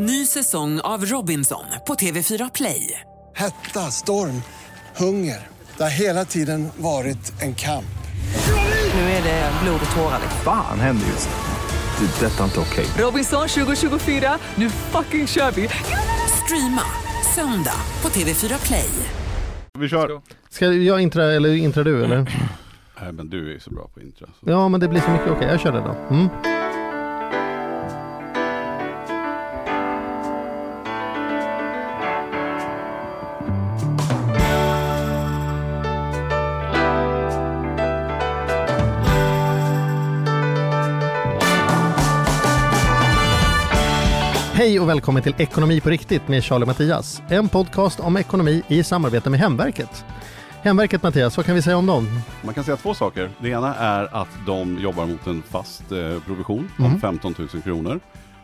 Ny säsong av Robinson på TV4 Play. Hetta, storm, hunger. Det har hela tiden varit en kamp. Nu är det blod och tårar. Fan händer just nu. Det. är Detta är inte okej. Robinson 2024, nu fucking kör vi! Streama söndag på TV4 Play. Vi kör. Ska jag intra eller intrar du eller? Nej men du är ju så bra på intro. Så. Ja men det blir så mycket, okej jag kör det då. Mm. Och välkommen till Ekonomi på riktigt med Charlie och Mattias. En podcast om ekonomi i samarbete med Hemverket. Hemverket Mattias, vad kan vi säga om dem? Man kan säga två saker. Det ena är att de jobbar mot en fast eh, provision om Mm. 15 000 kronor.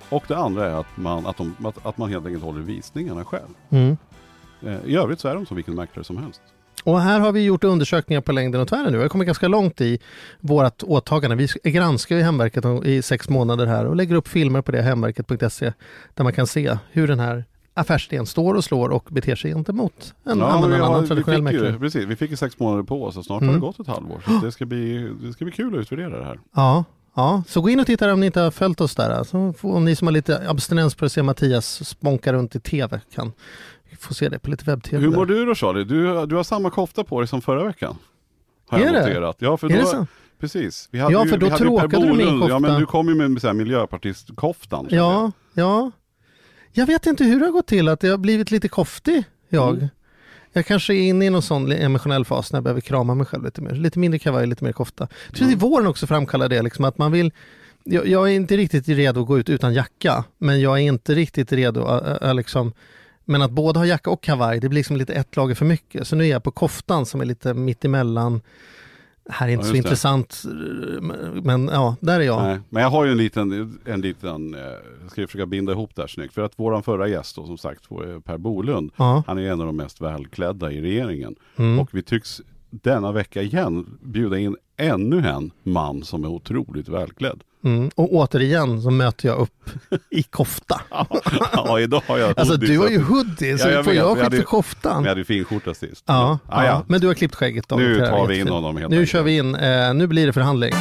Och det andra är att man, att, de, att, att man helt enkelt håller visningarna själv. Mm. Eh, I övrigt så är de som vilken mäklare som helst. Och här har vi gjort undersökningar på längden och tvären nu. Vi har kommit ganska långt i vårt åtagande. Vi granskar ju Hemverket i sex månader här och lägger upp filmer på det, hemverket.se, där man kan se hur den här affärsidén står och slår och beter sig gentemot en, Ja, annan, annan har, vi, traditionell mäklare. precis, vi fick ju sex månader på oss och snart Mm. har det gått ett halvår. Så det, ska bli, det ska bli kul att utvärdera det här. Ja, ja, så gå in och titta om ni inte har följt oss där. Alltså, om ni som har lite abstinens på att se Mattias spånka runt i tv kan få se det på lite webb-tv. Hur mår du då Charlie? Du, du har samma kofta på dig som förra veckan. Har jag Är det? noterat. Ja, för Är då, det så? Precis. Vi Ja, ju- för då hade ju tråkade du min Bolund. Ja, men kofta. du kom ju med så här miljöpartistkoftan. jag. Ja, ja. Jag vet inte hur det har gått till att jag har blivit lite koftig, jag. Mm. Jag kanske är inne i någon sån emotionell fas när jag behöver krama mig själv lite mer. Lite mindre kavaj, lite mer kofta. Jag tror Mm. att våren också framkallar det, liksom att man vill jag, jag är inte riktigt redo att gå ut utan jacka, men jag är inte riktigt redo att liksom men att både ha jacka och kavaj, det blir liksom lite ett lager för mycket. Så nu är jag på koftan som är lite mittemellan. Här är inte Ja, så intressant, men ja, där är jag. Nej, men jag har ju en liten, en liten, eh, jag ska försöka binda ihop det här snyggt. För att våran förra gäst då, som sagt var Per Bolund, Ja. han är en av de mest välklädda i regeringen. Mm. Och vi tycks denna vecka igen bjuda in ännu en man som är otroligt välklädd. Mm. Och återigen så möter jag upp i kofta. ja, idag har jag Alltså hoodie, du så har ju hoodie, så Ja, jag får jag skit för koftan. Vi hade ju finskjorta sist. Ja, Ah, ja, ja. men du har klippt skägget då. Nu tar vi in honom helt Nu enkelt. kör vi in, eh, nu blir det förhandling.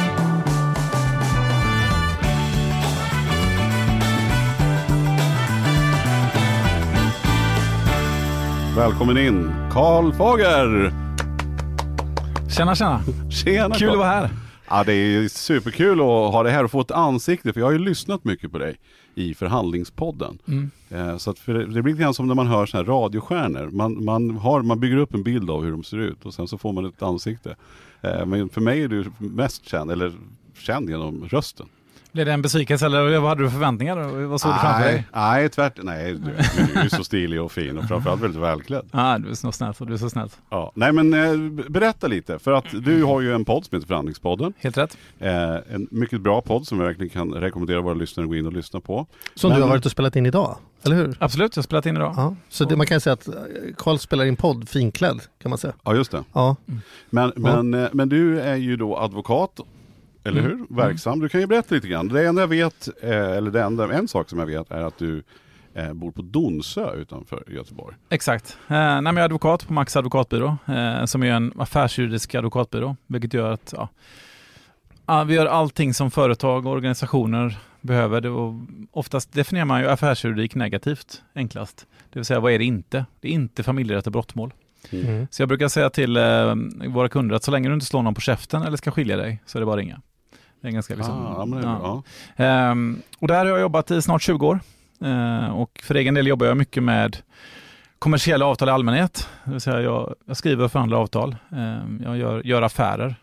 Välkommen in, Karl Fager! Tjena tjena! Tjena Kul att vara här. Ja, det är superkul att ha dig här och få ett ansikte, för jag har ju lyssnat mycket på dig i förhandlingspodden. Mm. Eh, Så att för det det blir lite grann som när man hör såna här radiostjärnor. Man, man, har, man bygger upp en bild av hur de ser ut och sen så får man ett ansikte. Eh, Men för mig är du mest känd, eller känd genom rösten. Blev det en besvikelse eller vad hade du för förväntningar? Vad såg du framför nej, dig? nej, tvärt, nej, du, du är ju så stilig och fin och framförallt väldigt välklädd. Ah, du är så snäll, du är så snäll. Ja. Nej men eh, berätta lite, för att du har ju en podd som heter Förhandlingspodden. Helt rätt. Eh, en mycket bra podd som jag verkligen kan rekommendera våra lyssnare att gå in och lyssna på. Som Men- du har varit och spelat in idag, eller hur? Absolut, jag har spelat in idag. Ja. Så det, man kan säga att eh, Karl spelar in podd finklädd, kan man säga. Ja just det. Ja. Men, men, eh, men du är ju då advokat, eller Mm. hur? Verksam. Du kan ju berätta lite grann. Det enda jag vet, eh, eller det enda, en sak som jag vet är att du eh, bor på Donsö utanför Göteborg. Exakt. Eh, nej, men jag är advokat på Max advokatbyrå, eh, som är en affärsjuridisk advokatbyrå, vilket gör att ja, ja, vi gör allting som företag och organisationer behöver. Det, och oftast definierar man ju affärsjuridik negativt, enklast. Det vill säga, vad är det inte? Det är inte familjerätt och brottmål. Mm. Så jag brukar säga till eh, våra kunder att så länge du inte slår någon på käften eller ska skilja dig så är det bara att ringa. Det är ganska liksom, ah, ja, men ja. bra. Ehm, och där har jag jobbat i snart 20 år. Ehm, och för egen del jobbar jag mycket med kommersiella avtal i allmänhet. Det vill säga jag, jag skriver och förhandlar avtal. Ehm, jag gör, gör affärer.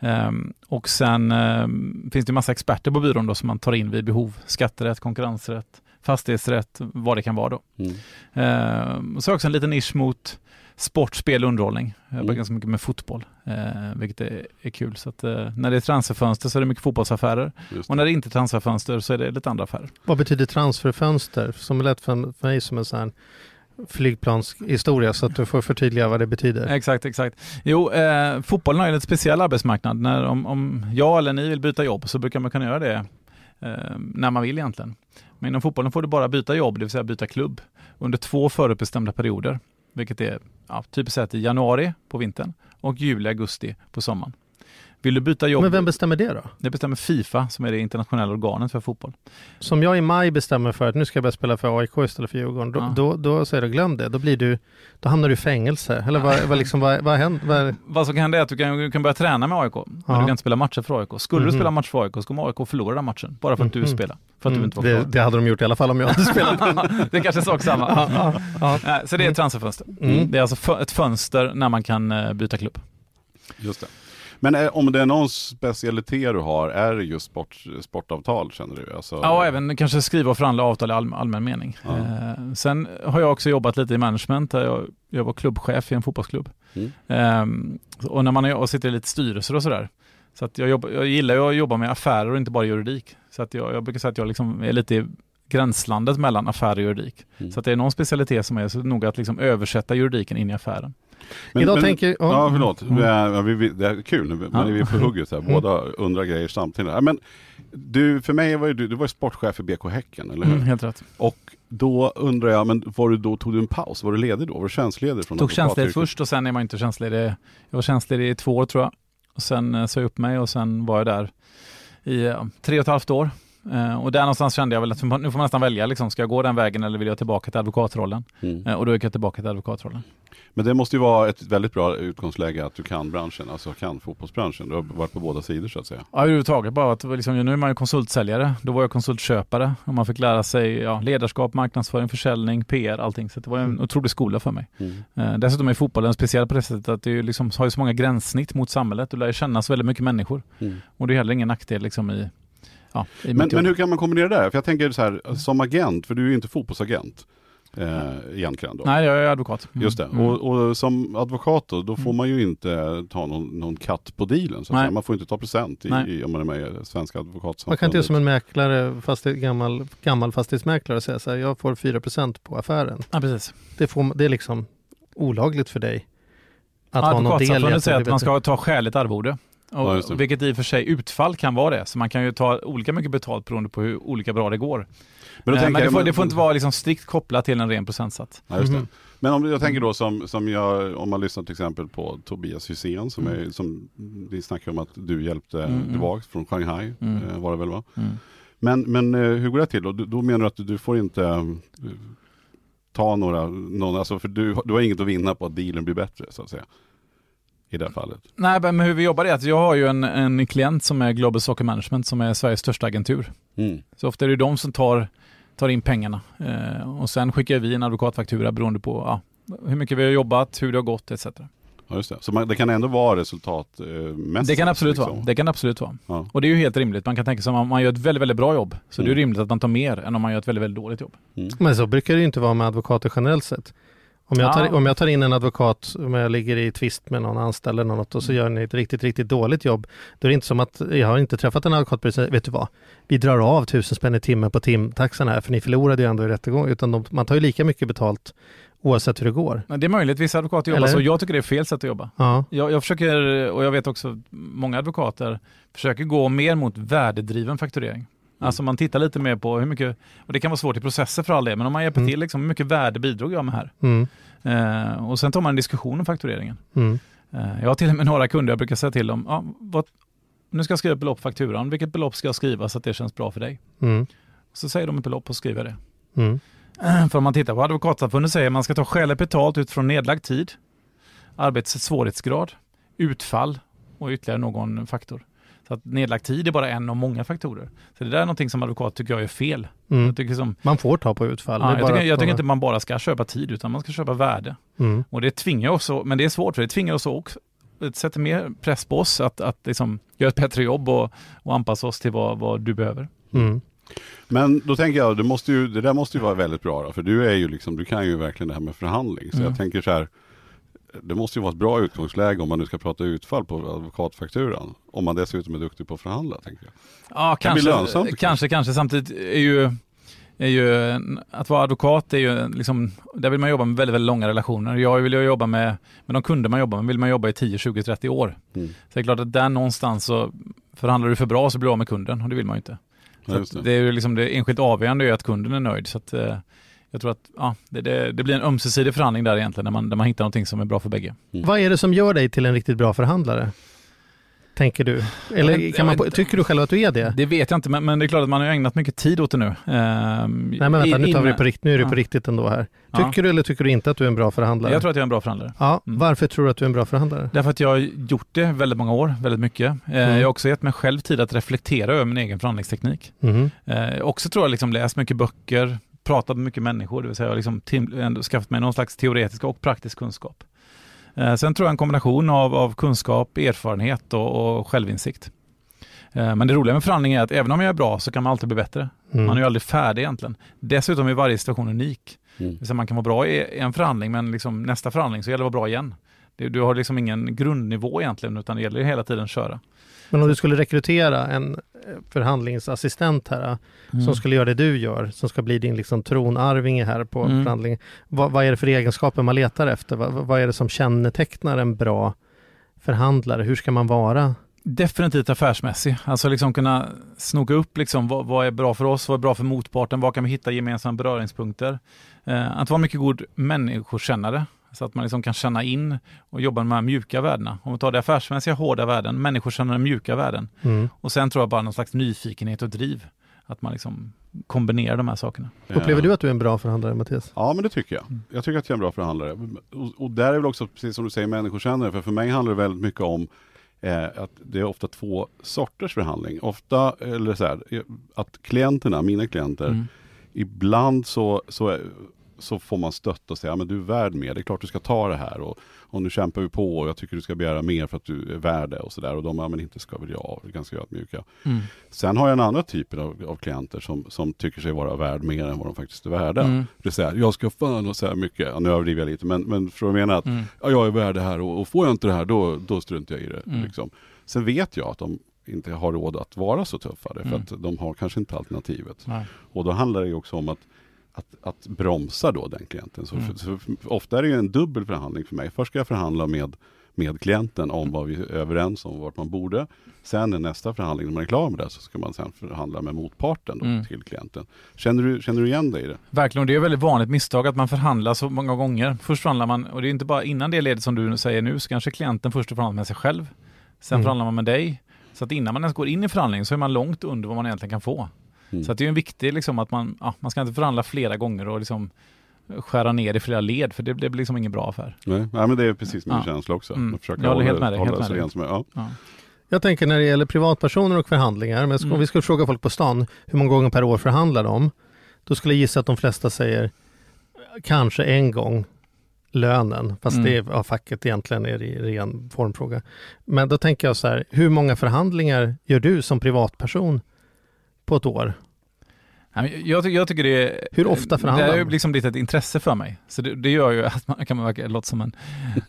Ehm, och sen ehm, finns det massa experter på byrån då som man tar in vid behov. Skatterätt, konkurrensrätt, fastighetsrätt, vad det kan vara då. Mm. Ehm, så har jag också en liten nisch mot sport, spel och underhållning. Jag jobbar Mm. ganska mycket med fotboll, eh, vilket är, är kul. Så att, eh, när det är transferfönster så är det mycket fotbollsaffärer. Och när det inte är transferfönster så är det lite andra affärer. Vad betyder transferfönster? Som är lätt för, för mig som en sån här flygplanshistoria så att du får förtydliga vad det betyder. Exakt, exakt. Jo, eh, fotbollen har ju en speciell arbetsmarknad. När, om, om jag eller ni vill byta jobb så brukar man kunna göra det eh, när man vill egentligen. Men inom fotbollen får du bara byta jobb, det vill säga byta klubb, under två förutbestämda perioder. Vilket är ja, typiskt sett i januari på vintern och juli, augusti på sommaren. Vill du byta jobb? Men vem bestämmer det då? Det bestämmer Fifa som är det internationella organet för fotboll. Som jag i maj bestämmer för att nu ska jag börja spela för AIK istället för Djurgården, då, Ja. då, då säger du glöm det, då, blir du, då hamnar du i fängelse. Eller vad, vad, liksom, vad, vad händer? Vad, Vad som kan hända är att du kan, du kan börja träna med AIK, men Ja. du kan inte spela matcher för AIK. Skulle Mhm. du spela match för AIK så kommer AIK förlora den matchen, bara för att du Mhm. spelar. För att du inte var det, kvar. det hade de gjort i alla fall om jag hade spelat. det kanske är sak samma. ja, ja, ja. Så det är ett transferfönster. Mm. Det är alltså ett fönster när man kan eh, byta klubb. Just det. Men eh, om det är någon specialitet du har, är det just sport, sportavtal känner du? Alltså, Ja, även kanske skriva och förhandla avtal i all, allmän mening. Ja. Eh, sen har jag också jobbat lite i management. Där jag, jag var klubbchef i en fotbollsklubb. Mm. Ehm, och när man är, och sitter i lite styrelser och sådär. Så att jag, jobbar, jag gillar ju att jobba med affärer och inte bara juridik. Så att jag, jag brukar säga att jag liksom är lite i gränslandet mellan affär och juridik. Mm. Så att det är någon specialitet som är så noga att liksom översätta juridiken in i affären. Men- Idag men- tänker... Ja, förlåt. Mm. Ja, vi, vi, det är kul nu, men Ja. vi är på hugget här. Båda undrar grejer samtidigt. Ja, men du, för mig var du, du var sportchef för BK Häcken, eller hur? Mm, helt rätt. Och då undrar jag, men var du då, tog du en paus? Var du ledig då? Var du tjänstledig? Från Tog tjänstledigt först och sen är man inte tjänstledig. Jag var tjänstledig i två år tror jag. Och sen eh, sa jag upp mig och sen var jag där i ja, tre och ett halvt år. Eh, och där någonstans kände jag väl att nu får man nästan välja, liksom, ska jag gå den vägen eller vill jag tillbaka till advokatrollen? Mm. Eh, och då gick jag tillbaka till advokatrollen. Men det måste ju vara ett väldigt bra utgångsläge att du kan branschen, alltså kan fotbollsbranschen. Du har varit på båda sidor så att säga. Ja, överhuvudtaget bara att liksom, nu är man ju konsultsäljare. Då var jag konsultköpare och man fick lära sig ja, ledarskap, marknadsföring, försäljning, PR, allting. Så det var en otrolig skola för mig. Mm. Eh, dessutom är fotbollen speciell på det sättet att det liksom, har ju så många gränssnitt mot samhället. Du lär känna så väldigt mycket människor. Mm. Och det är heller ingen nackdel liksom i, ja, Men, men hur kan man kombinera det? För jag tänker så här, som agent, för du är ju inte fotbollsagent eh, egentligen då. Nej, jag är advokat. Mm. Just det. Mm. Och, och som advokat då, då får man ju inte ta någon, någon katt på dealen. Så. Man får inte ta procent i, i, om man är med i Svenska advokatsamfundet. Man kan inte som en mäklare, fast gammal, gammal fastighetsmäklare och säga så här, jag får 4% på affären. Ja, precis. Det, får, det är liksom olagligt för dig. Att ha någon del i Advokatsamfundet att säger att man ska ta skäligt arvode. Och, Ja, vilket i och för sig utfall kan vara det. Så man kan ju ta olika mycket betalt beroende på hur olika bra det går. Men, då Eh, men det jag- får, det får inte vara liksom strikt kopplat till en ren procentsats. Ja, just det. Mhm. Men om jag tänker då som, som jag, om man lyssnar till exempel på Tobias Hysén som Mm. är, som vi snackade om att du hjälpte Mm, mm. tillbaka från Shanghai, Mm. eh, var det väl va? Mm. Men, men eh, hur går det till då? Du, då menar du att du, får inte ta några, någon, alltså för du, du har inget att vinna på att dealen blir bättre så att säga. I det fallet. Nej, men hur vi jobbar är att jag har ju en, en klient som är Global Soccer Management som är Sveriges största agentur. Mm. Så ofta är det de som tar, tar in pengarna. Eh, och sen skickar vi en advokatfaktura beroende på ja, hur mycket vi har jobbat, hur det har gått etc. Ja, just det. Så man, det kan ändå vara resultatmässigt? Det kan absolut liksom. vara. Det kan absolut vara. Ja. Och det är ju helt rimligt. Man kan tänka sig om man gör ett väldigt, väldigt bra jobb så det är Mm. rimligt att man tar mer än om man gör ett väldigt, väldigt dåligt jobb. Men så brukar det ju inte vara med advokater generellt sett. Om jag, tar, Ja. om jag tar in en advokat, om jag ligger i tvist med någon anställd eller något och så gör ni ett riktigt, riktigt dåligt jobb, då är det inte som att, jag har inte träffat en advokat och säger, vet du vad, vi drar av tusen spänn i timmen på timtaxan här, för ni förlorade ju ändå i rättegång, utan de, man tar ju lika mycket betalt oavsett hur det går. Men det är möjligt, vissa advokater jobbar Eller? så. Jag tycker det är fel sätt att jobba. Ja, Jag, jag försöker, och jag vet också många advokater försöker gå mer mot värdedriven fakturering. Alltså man tittar lite mer på hur mycket, och det kan vara svårt i processer för all del, men om man hjälper Mm. till, liksom, hur mycket värde bidrog jag med här? mm, Eh, och sen tar man en diskussion om faktureringen. mm, Eh, jag har till och med några kunder, jag brukar säga till dem, ja, vad, nu ska jag skriva belopp på fakturan, vilket belopp ska jag skriva så att det känns bra för dig? mm, Så säger de ett belopp och skriver det. mm, För om man tittar på Advokatsamfundet säger man ska ta skäligt betalt utifrån nedlagd tid, arbetets svårighetsgrad, utfall och ytterligare någon faktor. Så att nedlagd tid är bara en av många faktorer. Så det där är någonting som advokat tycker jag är fel. mm. Jag tycker, som, Man får ta på utfall. ja, jag, bara tycker, att jag tycker inte man bara ska köpa tid utan man ska köpa värde. Mm, Och det tvingar oss, men det är svårt för det tvingar oss också det sätter mer press på oss att, att liksom göra ett bättre jobb och, och anpassa oss till vad, vad du behöver. mm, Men då tänker jag, det, måste ju, det där måste ju vara väldigt bra då, för du är ju liksom, du kan ju verkligen det här med förhandling. Så Mm. jag tänker så här, det måste ju vara ett bra utgångsläge om man nu ska prata utfall på advokatfakturan. Om man dessutom är duktig på att förhandla, tänker jag. Ja, kanske, lönsamt, kanske, kanske. Samtidigt är ju, är ju att vara advokat är ju liksom, där vill man jobba med väldigt, väldigt långa relationer. Jag vill ju jobba med, med de kunder man jobbar med, vill man jobba i 10, 20, 30 år. Mm. Så det är klart att där någonstans så förhandlar du för bra så blir du av med kunden och det vill man ju inte. Ja, Så att det. det är ju liksom det enskilt avgörande är att kunden är nöjd. Så att, eh, jag tror att ja, det, det, det blir en ömsesidig förhandling där egentligen, när man, när man hittar någonting som är bra för bägge. Vad är det som gör dig till en riktigt bra förhandlare? Tänker du? Eller kan man, tycker du själv att du är det? Det vet jag inte, men, men det är klart att man har ägnat mycket tid åt det nu. Ehm, Nej men vänta, nu tar vi det på rikt, nu är det på Ja. riktigt ändå här. Ja. Tycker du eller tycker du inte att du är en bra förhandlare? Jag tror att jag är en bra förhandlare. Ja, Mm. varför tror du att du är en bra förhandlare? Därför att jag har gjort det väldigt många år, väldigt mycket. Eh, Mm. Jag har också gett mig själv tid att reflektera över min egen förhandlingsteknik. Mhm. Eh, också tror jag liksom läst mycket böcker, pratat med mycket människor, det vill säga jag har liksom tim- skaffat mig någon slags teoretisk och praktisk kunskap. Eh, sen tror jag en kombination av, av kunskap, erfarenhet och, och självinsikt. Eh, men det roliga med förhandling är att även om jag är bra så kan man alltid bli bättre. Mm. Man är ju aldrig färdig egentligen. Dessutom är varje situation unik. Mm. Man kan vara bra i en förhandling men liksom nästa förhandling så gäller det att vara bra igen. Du har liksom ingen grundnivå egentligen utan det gäller hela tiden att köra. Men om du skulle rekrytera en eh, förhandlingsassistent här, eh, som skulle göra det du gör, som ska bli din liksom tronarvinge här på Mm. förhandlingen. Vad, vad är det för egenskaper man letar efter? Vad, vad är det som kännetecknar en bra förhandlare? Hur ska man vara? Definitivt affärsmässig. Alltså liksom kunna snoka upp liksom vad, vad är bra för oss, vad är bra för motparten, vad kan vi hitta gemensamma beröringspunkter. Eh, att vara mycket god människokännare så att man liksom kan känna in och jobba med de här mjuka värdena. Om vi tar det affärsmässiga hårda värden, människokännande mjuka värden. Mm. Och sen tror jag bara någon slags nyfikenhet och driv. Att man liksom kombinerar de här sakerna. Upplever du att du är en bra förhandlare Mattias? Ja men det tycker jag. Mm. Jag tycker att jag är en bra förhandlare. Och, och där är väl också, precis som du säger, människokännare. För för mig handlar det väldigt mycket om eh, att det är ofta två sorters förhandling. Ofta, eller så här, att klienterna, mina klienter, Mm. ibland så, så, är- så får man stötta och säga, ja, men du är värd mer, det är klart du ska ta det här. Och, och nu kämpar vi på och jag tycker du ska begära mer för att du är värd det och sådär. Och de, ja men inte ska väl jag, är ganska ödmjuka. Mm. Sen har jag en annan typ av, av klienter som, som tycker sig vara värd mer än vad de faktiskt är värda. Mm. Det säga, jag ska fan ha så här mycket, ja, nu överdriver jag lite, men, men för att mena att Mm. ja, jag är värd det här och, och får jag inte det här då, då struntar jag i det. Mm. Liksom. Sen vet jag att de inte har råd att vara så tuffa, för Mm. att de har kanske inte alternativet. Nej. Och då handlar det också om att, att, att bromsa då den klienten. Så, Mm. för, så ofta är det ju en dubbel förhandling för mig. Först ska jag förhandla med, med klienten om vad vi är överens om, vart man borde. Sen i nästa förhandling, när man är klar med det, så ska man sen förhandla med motparten då, Mm. till klienten. Känner du, känner du igen dig i det? Verkligen, och det är ett väldigt vanligt misstag att man förhandlar så många gånger. Först förhandlar man, och det är inte bara innan det ledet som du säger nu, så kanske klienten först förhandlar med sig själv. Sen Mm. förhandlar man med dig. Så att innan man ens går in i förhandlingen så är man långt under vad man egentligen kan få. Mm. Så att det är en viktig liksom att man, ja, man ska inte förhandla flera gånger och liksom skära ner i flera led, för det, det blir liksom ingen bra affär. Nej, ja, men det är precis min Ja. känsla också. Mm. Jag försöker Jag håller helt med dig, helt med dig. som. Ja. Ja. Jag tänker när det gäller privatpersoner och förhandlingar, men om Mm. vi skulle fråga folk på stan hur många gånger per år förhandlar de? Då skulle jag gissa att de flesta säger kanske en gång lönen, fast Mm. det är ja, facket egentligen är i ren formfråga. Men då tänker jag så här, hur många förhandlingar gör du som privatperson på ett år? Jag, jag tycker det är... Hur ofta förhandlar Det man? ju liksom blivit ett intresse för mig. Så det, det gör ju att man kan man verka, låta som en,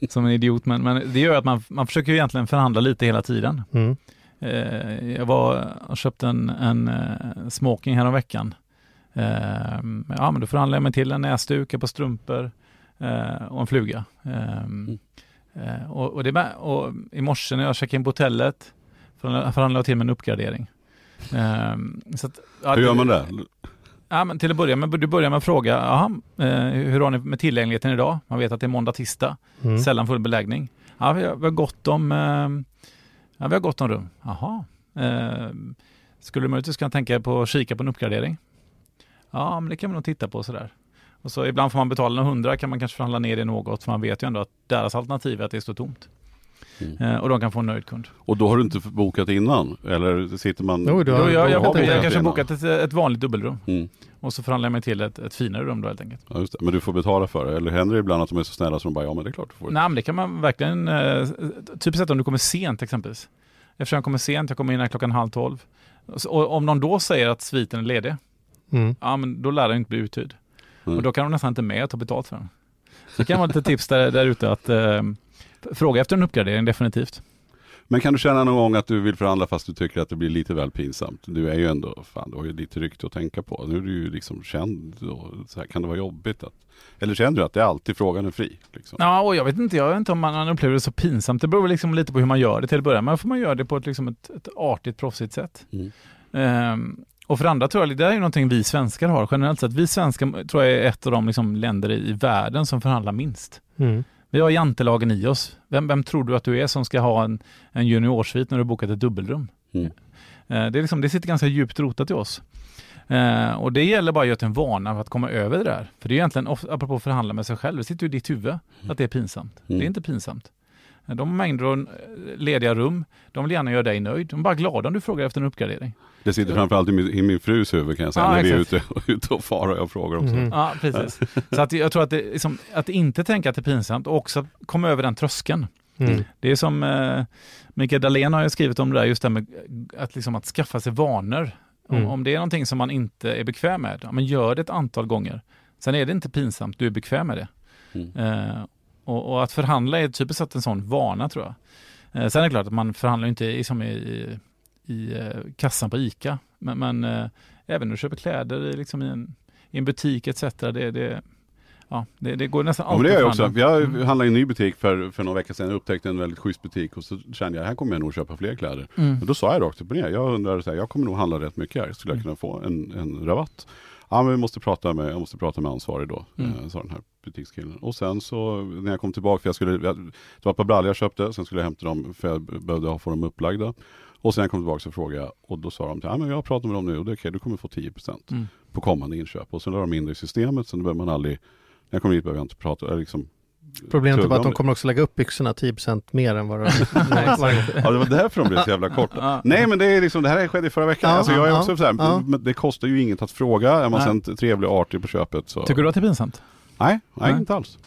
som en idiot, men, men det gör att man, man försöker ju egentligen förhandla lite hela tiden. Mm. Eh, jag var och köpte en, en eh, smoking här om veckan. Eh, ja, men då förhandlade jag mig till en näsduk, ett par strumpor och en fluga. Eh, och, och, det, och I morse när jag checkade in på hotellet förhandlade förhandlade jag till mig en uppgradering. Eh, så att, ja, Hur gör man det? Ja, men till att börja med, du börjar med att fråga, jaha, eh, hur har ni med tillgängligheten idag? Man vet att det är måndag, tisdag, Mm. sällan full beläggning. Ja, vi har, vi har gott om, eh, ja, vi har gott om rum. Jaha. Eh, skulle du möjligtvis kunna tänka på att kika på en uppgradering? Ja, men det kan man nog titta på sådär. Och så ibland får man betala några hundra, kan man kanske förhandla ner det något, för man vet ju ändå att deras alternativ är att det står tomt. Mm. Eh, och de kan få en nöjd kund. Och då har du inte bokat innan? Eller sitter man... Jo, du har- jag, jag, jag bokat kanske innan. bokat ett, ett vanligt dubbelrum Mm. och så förhandlar jag mig till ett, ett finare rum då helt enkelt. Ja, just det. Men du får betala för det? Eller händer det ibland att de är så snälla som de bara, ja men det är klart du får. Nej, men det kan man verkligen, eh, typ sett om du kommer sent exempelvis. Eftersom jag kommer sent, jag kommer in här klockan halv tolv. Så- Och om någon då säger att sviten är ledig, Mm. ja men då lär den inte bli uthyrd. Mm. Och då kan de nästan inte med och ta betalt för den. Så det kan vara lite tips där, där ute att eh, fråga efter en uppgradering definitivt. Men kan du känna någon gång att du vill förhandla fast du tycker att det blir lite väl pinsamt? Du är ju ändå, fan du har ju lite rykte att tänka på. Nu är du ju liksom känd och så här, kan det vara jobbigt att... Eller känner du att det är alltid frågan är fri? Liksom? Ja, och jag vet inte, jag vet inte om man, upplever det så pinsamt. Det beror väl liksom lite på hur man gör det till att börja med. får man göra det på ett, liksom ett, ett artigt, proffsigt sätt. Mm. Ehm, och för andra tror jag, det är ju någonting vi svenskar har generellt sett. Vi svenskar tror jag är ett av de liksom länder i, i världen som förhandlar minst. Mm. Vi har jantelagen i oss. Vem, vem tror du att du är som ska ha en, en juniorsvit när du bokat ett dubbelrum? Mm. Eh, det, är liksom, det sitter ganska djupt rotat i oss. Eh, och det gäller bara att göra till en vana för att komma över det där. För det är egentligen, apropå att förhandla med sig själv, det sitter ju i ditt huvud att det är pinsamt. Mm. Det är inte pinsamt. Eh, De har mängder av eh, lediga rum, de vill gärna göra dig nöjd. De är bara glada om du frågar efter en uppgradering. Det sitter framförallt i min, i min frus huvud kan jag säga, Ja, när vi är exakt. ute, ute och far och jag frågar också. Mhm. Ja, precis. Så att jag tror att det, liksom, att inte tänka att det är pinsamt och också komma över den tröskeln. Mm. Det är som eh, Mikael Dahlén har ju skrivit om det där, just det här med att, liksom, att skaffa sig vanor. Om, Mm. om det är någonting som man inte är bekväm med, ja, men gör det ett antal gånger. Sen är det inte pinsamt, du är bekväm med det. Mm. Eh, och, och att förhandla är typiskt sett en sån vana tror jag. Eh, sen är det klart att man förhandlar inte i, som i, i, i eh, kassan på ICA, men, men eh, även när du köper kläder i, liksom i, en, i en butik etc. Det, det, ja, det, det går nästan Ja, alltid det gör jag också. Jag Mm. handlade i en ny butik för, för några veckor sedan och upptäckte en väldigt schysst butik och så kände jag här kommer jag nog köpa fler kläder. Mm. Och då sa jag rakt upp och ner, jag undrar så här, jag kommer nog handla rätt mycket här, skulle jag Mm. kunna få en, en rabatt? Ja men vi måste prata med, jag måste prata med ansvarig då, Mm. eh, sa den här butikskillen. Och sen så när jag kom tillbaka, för jag skulle, jag, det var ett par brallor jag köpte, sen skulle jag hämta dem för jag behövde ha- få dem upplagda. Och sen när jag kom tillbaka så frågade och då sa de, ja men jag har pratat med dem nu och det är okej, du kommer få 10% Mm. på kommande inköp. Och sen la de in det i systemet, sen behöver man aldrig, när jag kommer dit behöver jag inte prata, eller liksom Problemet är bara att de kommer också lägga upp byxorna 10% mer än vad de... Ja det var därför de blev så jävla korta. Nej men det är liksom, det här skedde i förra veckan. Ja, alltså jag är ja, också så här, ja. men det kostar ju inget att fråga. Är man Nej. sen trevlig och artig på köpet så... Tycker du att det är pinsamt? Nej, nej, Nej. inte alls.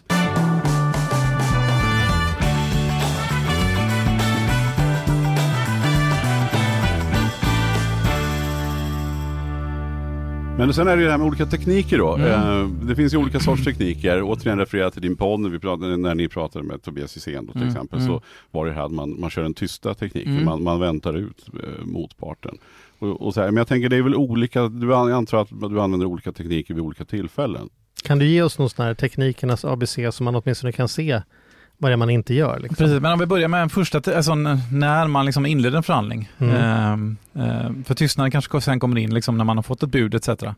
Men sen är det ju det här med olika tekniker då. Mm. Eh, det finns ju olika sorts tekniker. Återigen referera till din podd när, vi pratade, när ni pratade med Tobias Hysén till Mm, exempel. mm. Så var det här att man, man kör den tysta tekniken. Mm. Man, man väntar ut eh, motparten. Och, och så här, men jag tänker det är väl olika, du jag antar att du använder olika tekniker vid olika tillfällen. Kan du ge oss någon sån här teknikernas ABC så man åtminstone kan se vad det är man inte gör? Liksom? Precis, men om vi börjar med en första, alltså när man liksom inleder en förhandling. Mm. Ehm, för tystnaden kanske sen kommer in liksom när man har fått ett bud etc. Ehm,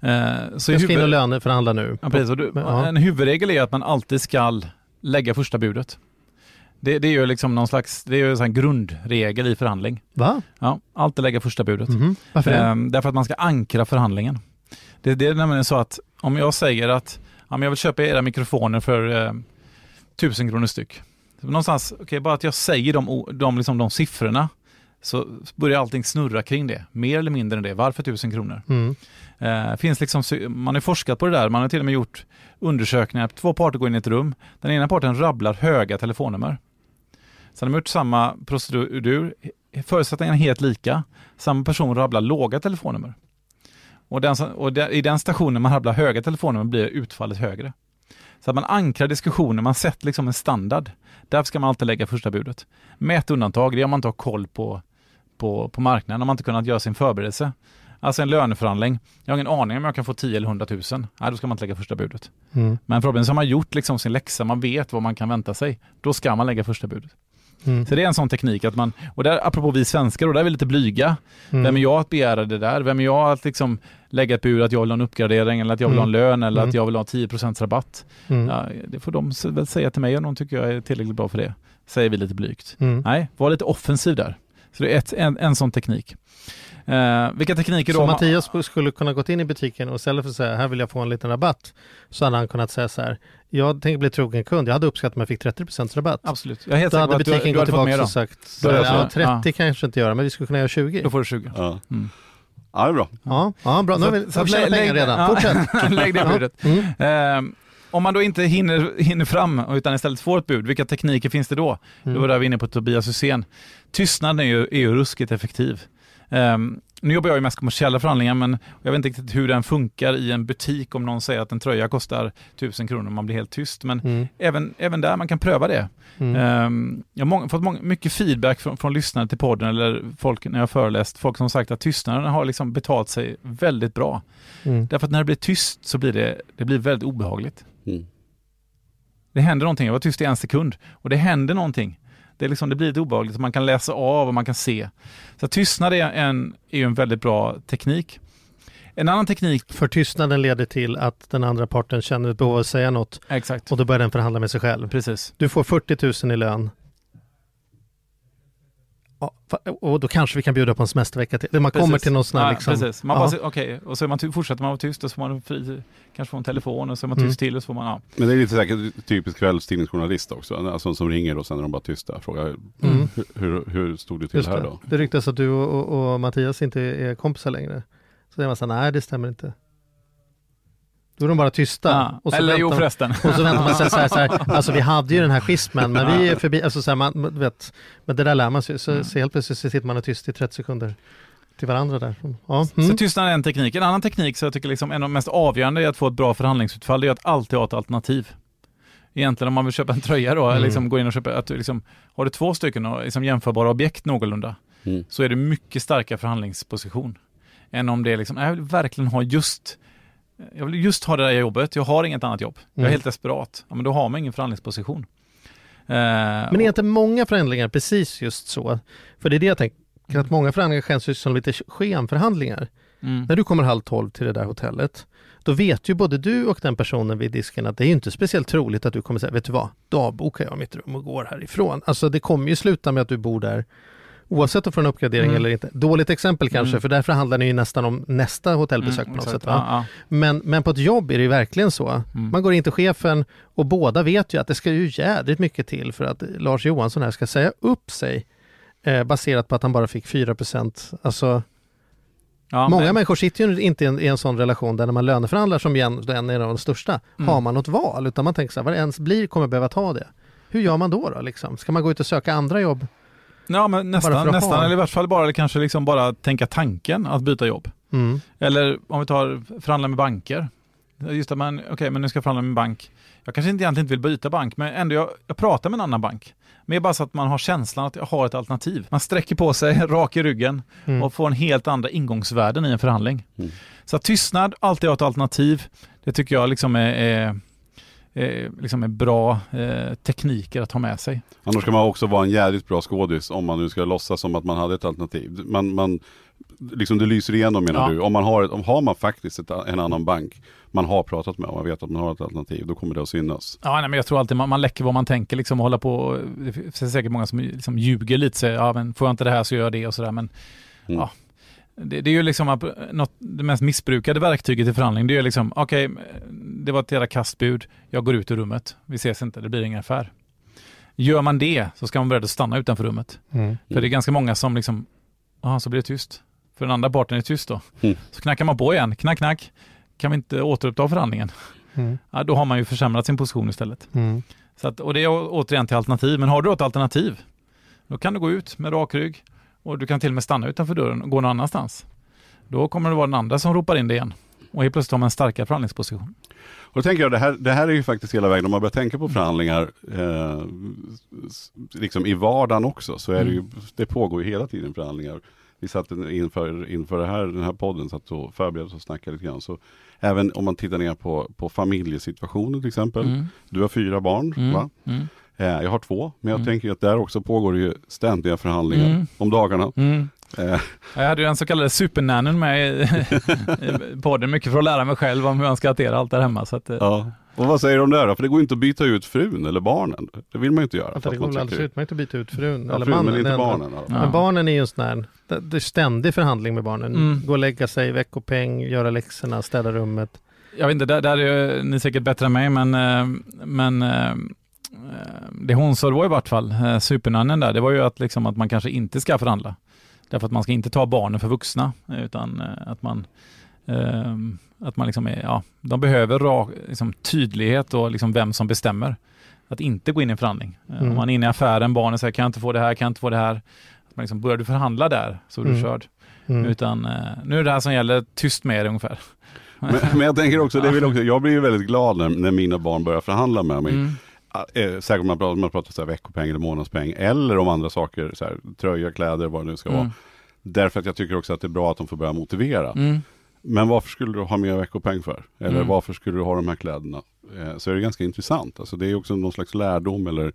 så Jag ska in och huvud- löneförhandla nu. Ja, precis. Du, ja. En huvudregel är att man alltid ska lägga första budet. Det, det är ju liksom någon slags, det är ju en grundregel i förhandling. Va? Ja, alltid lägga första budet. Mhm. Varför det? Ehm, därför att man ska ankra förhandlingen. Det, det är nämligen så att om jag säger att ja, men jag vill köpa era mikrofoner för eh, tusen kronor styck. Någonstans, okej, bara att jag säger de, de, liksom de siffrorna så börjar allting snurra kring det. Mer eller mindre än det. Varför tusen kronor? Mm. Eh, finns liksom, man har forskat på det där. Man har till och med gjort undersökningar. Två parter går in i ett rum. Den ena parten rabblar höga telefonnummer. Sen har de gjort samma procedur. Förutsättningarna är helt lika. Samma person rabblar låga telefonnummer. Och, den, och där- i den stationen man rabblar höga telefonnummer blir utfallet högre. Så att man ankrar diskussionen, man sätter liksom en standard. Därför ska man alltid lägga första budet. Med ett undantag, det är om man inte har koll på, på, på marknaden, om man inte kunnat göra sin förberedelse. Alltså en löneförhandling. Jag har ingen aning om jag kan få 10 eller 100 000. Nej, då ska man inte lägga första budet. Mm. Men förhoppningsvis har man gjort liksom sin läxa, man vet vad man kan vänta sig. Då ska man lägga första budet. Mm. Så det är en sån teknik att man, och där apropå vi svenskar, och där är vi lite blyga. Mm. Vem är jag att begära det där? Vem är jag att liksom lägga ett bud att jag vill ha en uppgradering eller att jag vill ha en lön eller Mm. att jag vill ha 10% rabatt? Mm. Ja, det får de väl säga till mig om de tycker jag är tillräckligt bra för det. Säger vi lite blygt. Mm. Nej, var lite offensiv där. Så det är ett, en, en sån teknik. Eh, vilka tekniker då? Så Mattias skulle kunna gått in i butiken och istället för att säga här vill jag få en liten rabatt så hade han kunnat säga så här jag tänker bli trogen kund, jag hade uppskattat om jag fick 30% rabatt. Absolut. Jag är helt Då hade du, butiken du gått tillbaka och sagt Då ja, så. 30 Ja. kanske inte göra men vi skulle kunna göra 20. Då får du 20. Ja, Mm. ja det är bra. Ja, ja bra. Nu har vi Så så lä- pengar lägg- redan. ja. Fortsätt. Lägg det budet. Mm. Eh, om man då inte hinner, hinner fram utan istället får ett bud, vilka tekniker finns det då? Mm. Då var vi inne på Tobias Hysén. Tystnaden är ju, är ju ruskigt effektiv. Ehm, nu jobbar jag ju mest kommersiella förhandlingar, men jag vet inte riktigt hur den funkar i en butik om någon säger att en tröja kostar 1000 kronor och man blir helt tyst. Men Mm. även, även där man kan pröva det. Mm. Ehm, jag har många, fått många, mycket feedback från, från lyssnare till podden eller folk när jag har föreläst, folk som sagt att tystnaden har liksom betalt sig väldigt bra. Mm. Därför att när det blir tyst så blir det, det blir väldigt obehagligt. Mm. Det händer någonting, jag var tyst i en sekund och det händer någonting. Det, är liksom, det blir lite obehagligt, man kan läsa av och man kan se. Så tystnad är, en, är en väldigt bra teknik. En annan teknik, För tystnaden leder till att den andra parten känner ett behov av att säga något exakt, och då börjar den förhandla med sig själv. precis. Du får 40 000 i lön. Och då kanske vi kan bjuda på en semestervecka till. Man kommer Precis. till någon sån här ja, liksom. Precis. Man Ja. bara, okej, och så är man, fortsätter man vara tyst och så får man fri, kanske få en telefon och så är man Mm. tyst till och så får man, ja. Men det är lite säkert typiskt kvällstidningsjournalist också. Alltså som ringer och sen är de bara tysta. Frågar Mm. hur, hur, hur stod det till Just här det. då? det ryktas att du och, och, och Mattias inte är kompisar längre. Så säger man så här, nej det stämmer inte. Då är de bara tysta. ja. Och så Eller väntar jo man- förresten. Och så väntar man sig så här, så här, alltså vi hade ju den här schismen men vi är förbi, alltså så här, man, vet, men det där lär man sig, så, Mm. så helt plötsligt så sitter man och tyst i 30 sekunder till varandra där. Ja, Så mm. tystnad är en teknik. En annan teknik som jag tycker liksom en av de mest avgörande i att få ett bra förhandlingsutfall, det är att alltid ha ett alternativ. Egentligen om man vill köpa en tröja då, Mm. eller liksom gå in och köpa, att du liksom, har du två stycken och liksom jämförbara objekt någorlunda, Mm. så är det mycket starkare förhandlingsposition. Än om det är liksom, "Nej, jag vill verkligen ha just, jag vill just ha det där jobbet, jag har inget annat jobb. Jag är Mm. helt desperat. Ja, men då har man ingen förhandlingsposition. Eh, Men är inte många förändringar precis just så? För det är det jag tänker, att många förändringar känns som lite skenförhandlingar. mm. När du kommer halv tolv till det där hotellet, då vet ju både du och den personen vid disken att det är inte speciellt troligt att du kommer säga, vet du vad, då avbokar jag mitt rum och går härifrån. Alltså det kommer ju sluta med att du bor där oavsett om du får en uppgradering Mm. eller inte. Dåligt exempel kanske, Mm. för därför handlar det ju nästan om nästa hotellbesök på något sätt. Ja, ja. Men, men på ett jobb är det ju verkligen så. Mm. Man går in till chefen och båda vet ju att det ska ju jädrigt mycket till för att Lars Johansson här ska säga upp sig eh, baserat på att han bara fick 4 Alltså, Ja, många men- människor sitter ju inte i en, i en sån relation där när man löneförhandlar som igen, är en av de största, Mm. har man något val? Utan man tänker så här, vad det ens blir kommer behöva ta det. Hur gör man då? då liksom? Ska man gå ut och söka andra jobb? Ja, men nästan, nästan eller i vart fall bara, eller kanske liksom bara tänka tanken att byta jobb. Mm. Eller om vi tar förhandla med banker. Just att man, okej, men nu ska jag förhandla med en bank. Jag kanske inte egentligen inte vill byta bank, men ändå jag, jag pratar med en annan bank. Men bara så att man har känslan att jag har ett alternativ. Man sträcker på sig, rak i ryggen Mm. och får en helt andra ingångsvärden i en förhandling. Mm. Så att tystnad, alltid ha ett alternativ. Det tycker jag liksom är, är, är, liksom är bra eh, tekniker att ha med sig. Annars ska man också vara en jävligt bra skådis om man nu ska låtsas som att man hade ett alternativ. Man, man, liksom det lyser igenom menar Ja. du. Om man har, om har man faktiskt ett, en annan bank man har pratat med och man vet att man har ett alternativ, då kommer det att synas. Ja, nej, men jag tror alltid man, man läcker vad man tänker liksom och hålla på. Det finns säkert många som liksom ljuger lite, säger ja men får jag inte det här så gör jag det och sådär. Men Mm. ja, det, det är ju liksom att något, det mest missbrukade verktyget i förhandling. Det är ju liksom, okej, det var ett jävla kastbud, jag går ut ur rummet, vi ses inte, det blir ingen affär. Gör man det så ska man vara beredd att stanna utanför rummet. Mm. För det är ganska många som liksom, ja så blir det tyst. För den andra parten är tyst då. Mm. Så knackar man på igen, knack knack. Kan vi inte återuppta förhandlingen? Mm. Ja, då har man ju försämrat sin position istället. Mm. Så att, och det är återigen till alternativ. Men har du ett alternativ, då kan du gå ut med rak rygg och du kan till och med stanna utanför dörren och gå någon annanstans. Då kommer det vara den andra som ropar in det igen. Och helt plötsligt har man en starkare förhandlingsposition. Och då tänker jag, det här, det här är ju faktiskt hela vägen, om man börjar tänka på förhandlingar eh, liksom i vardagen också, så är det ju, det pågår ju hela tiden förhandlingar. Vi satt inför, inför det här, den här podden, satt och förberedde oss och snackade lite grann. Så även om man tittar ner på, på familjesituationen till exempel. Mm. Du har fyra barn, Mm. va? Mm. Eh, jag har två, men jag Mm. tänker att där också pågår det ju ständiga förhandlingar Mm. om dagarna. Mm. Eh, Jag hade ju den så kallade supernannen med i, podden, mycket för att lära mig själv om hur man ska hantera allt där hemma. Så att, eh, ja. Och vad säger du om det då? För det går inte att byta ut frun eller barnen. Det vill man ju inte göra. Det går väl alldeles utmärkt att byta ut frun Ja, eller frun, mannen. men inte barnen. Ja. Men barnen är ju en sån här, det, är ständig förhandling med barnen. Mm. Gå och lägga sig, veckopeng, göra läxorna, städa rummet. Jag vet inte, där, där är ni säkert bättre än mig, men, men det hon sa då i vart fall, eh, supernannen där, det var ju att, liksom, att man kanske inte ska förhandla. Därför att man ska inte ta barnen för vuxna, utan eh, att man eh, att man liksom är, ja, de behöver rak, liksom, tydlighet och liksom vem som bestämmer. Att inte gå in i en förhandling. Eh, Mm. Om man är inne i affären, barnen säger kan jag inte få det här, kan jag inte få det här. Att man liksom, börjar du förhandla där så är du Mm. körd. Mm. Utan eh, nu är det här som gäller, tyst med er ungefär. Men, men jag tänker också, det vill också, jag blir ju väldigt glad när, när mina barn börjar förhandla med mig. Mm. Eh, säkert om man pratar, man pratar så här veckopeng eller månadspeng eller om andra saker, så här, tröja, kläder, vad det nu ska Mm. vara. Därför att jag tycker också att det är bra att de får börja motivera. Mm. Men varför skulle du ha mer veckopeng för? Eller Mm. varför skulle du ha de här kläderna? Eh, så är det ganska intressant. Alltså det är också någon slags lärdom eller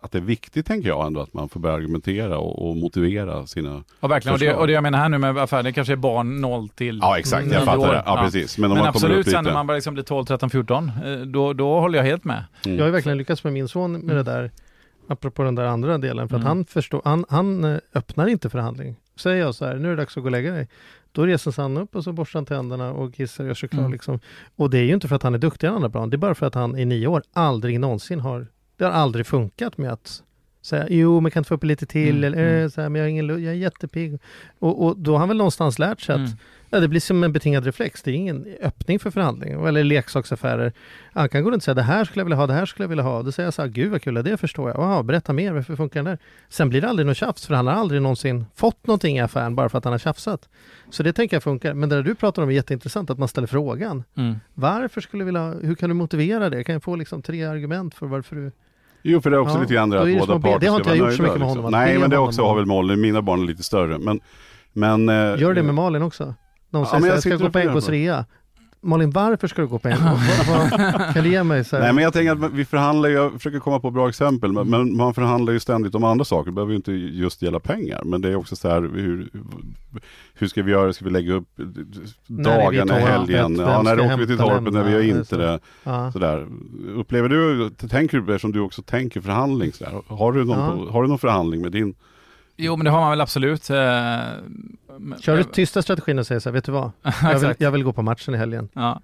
att det är viktigt tänker jag ändå att man får börja argumentera och, och motivera sina... Ja, verkligen. Och det, och det jag menar här nu med affären, det kanske är barn 0 till Ja exakt, jag fattar år. det. Ja, precis. Men om Men man absolut, sen när man börjar liksom bli 12, 13, 14, eh, då, då håller jag helt med. Mm. Jag har verkligen lyckats med min son med det där, apropå den där andra delen, för att Mm. han förstår, han, han eh, öppnar inte förhandling. Säger jag så här, nu är det dags att gå och lägga dig. Då reser sig han upp och så borstar han tänderna och kissar och gör sig klar. Mm. Liksom. Och det är ju inte för att han är duktigare än andra barn, det är bara för att han i nio år aldrig någonsin har, det har aldrig funkat med att säga, jo men kan inte få upp lite till, Mm, eller mm. eh, så här, men jag, har ingen, jag är jättepigg. Och, och då har han väl någonstans lärt sig att Mm. Ja, det blir som en betingad reflex. Det är ingen öppning för förhandling. Eller leksaksaffärer. Han kan gå runt och säga det här skulle jag vilja ha, det här skulle jag vilja ha. Då säger jag så här, gud vad kul, det förstår jag. Wow, berätta mer, varför funkar den där? Sen blir det aldrig något tjafs, för han har aldrig någonsin fått någonting i affären bara för att han har tjafsat. Så det tänker jag funkar. Men det där du pratar om är jätteintressant, att man ställer frågan. Mm. Varför skulle du vilja, hur kan du motivera det? Kan jag få liksom tre argument för varför du... Jo, för det är också Ja, lite grann det att båda parter det har inte jag gjort så mycket med honom, att Nej, men det också har väl Molly. Mina barn är lite större. Men, men, eh, Gör det med Malin också? De Ja, säger jag jag ska gå på NKs rea. Malin, varför ska du gå på? Vad- vad- kan du ge mig så här? Nej men jag tänker att vi förhandlar, jag försöker komma på bra exempel, men, men man förhandlar ju ständigt om andra saker. Det behöver ju inte just gälla pengar. Men det är också så här, hur, hur ska vi göra? Ska vi lägga upp dagarna helgen? Ja, när åker vi till torpet? När vi gör inte det? Ja. Sådär. Upplever du, tänker du, eftersom du också tänker förhandling, sådär, har, du någon, Ja. har du någon förhandling med din? Jo, men det har man väl absolut. Eh, men- Kör du tysta strategin och säger så här, vet du vad? Jag vill, jag vill gå på matchen i helgen. Ja.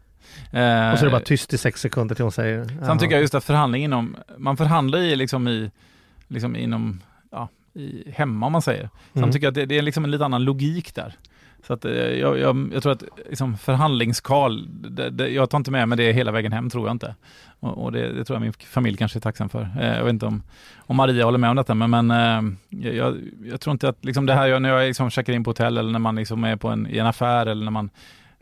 Eh, Och så är det bara tyst i sex sekunder till hon säger Sen tycker jag just att förhandling inom, man förhandlar i liksom i, liksom inom, ja, i, hemma om man säger. Sen Mm. tycker jag att det, det är liksom en lite annan logik där. Så att eh, jag, jag, jag tror att liksom förhandlingskal, det, det, jag tar inte med mig det hela vägen hem tror jag inte. Och, och det, det tror jag min familj kanske är tacksam för. Eh, jag vet inte om, om Maria håller med om detta, men, men eh, jag, jag tror inte att liksom det här, när jag liksom checkar in på hotell eller när man liksom är på en, i en affär eller när man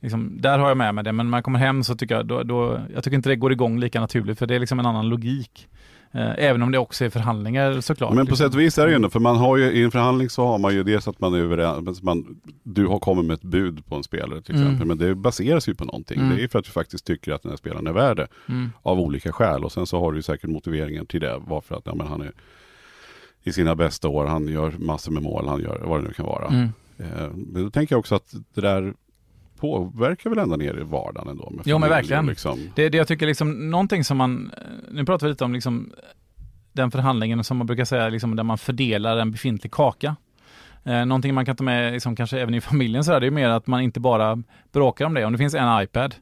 Liksom, där har jag med mig det, men när man kommer hem så tycker jag, då, då, jag tycker inte det går igång lika naturligt, för det är liksom en annan logik. Eh, även om det också är förhandlingar såklart. Men på liksom. sätt och vis är det ju ändå, för man har ju i en förhandling så har man ju dels att man är överens, man, du har kommit med ett bud på en spelare till Mm. exempel, men det baseras ju på någonting. Mm. Det är för att du faktiskt tycker att den här spelaren är värd det, Mm. av olika skäl. Och sen så har du ju säkert motiveringen till det, varför att ja, men han är i sina bästa år, han gör massor med mål, han gör vad det nu kan vara. Mm. Eh, men då tänker jag också att det där påverkar väl ända ner i vardagen ändå. Med Jo, men verkligen. Liksom. Det, det jag tycker liksom, någonting som man, nu pratar vi lite om liksom den förhandlingen som man brukar säga, liksom, där man fördelar en befintlig kaka. Eh, någonting man kan ta med, liksom, kanske även i familjen, så här, det är mer att man inte bara bråkar om det. Om det finns en iPad,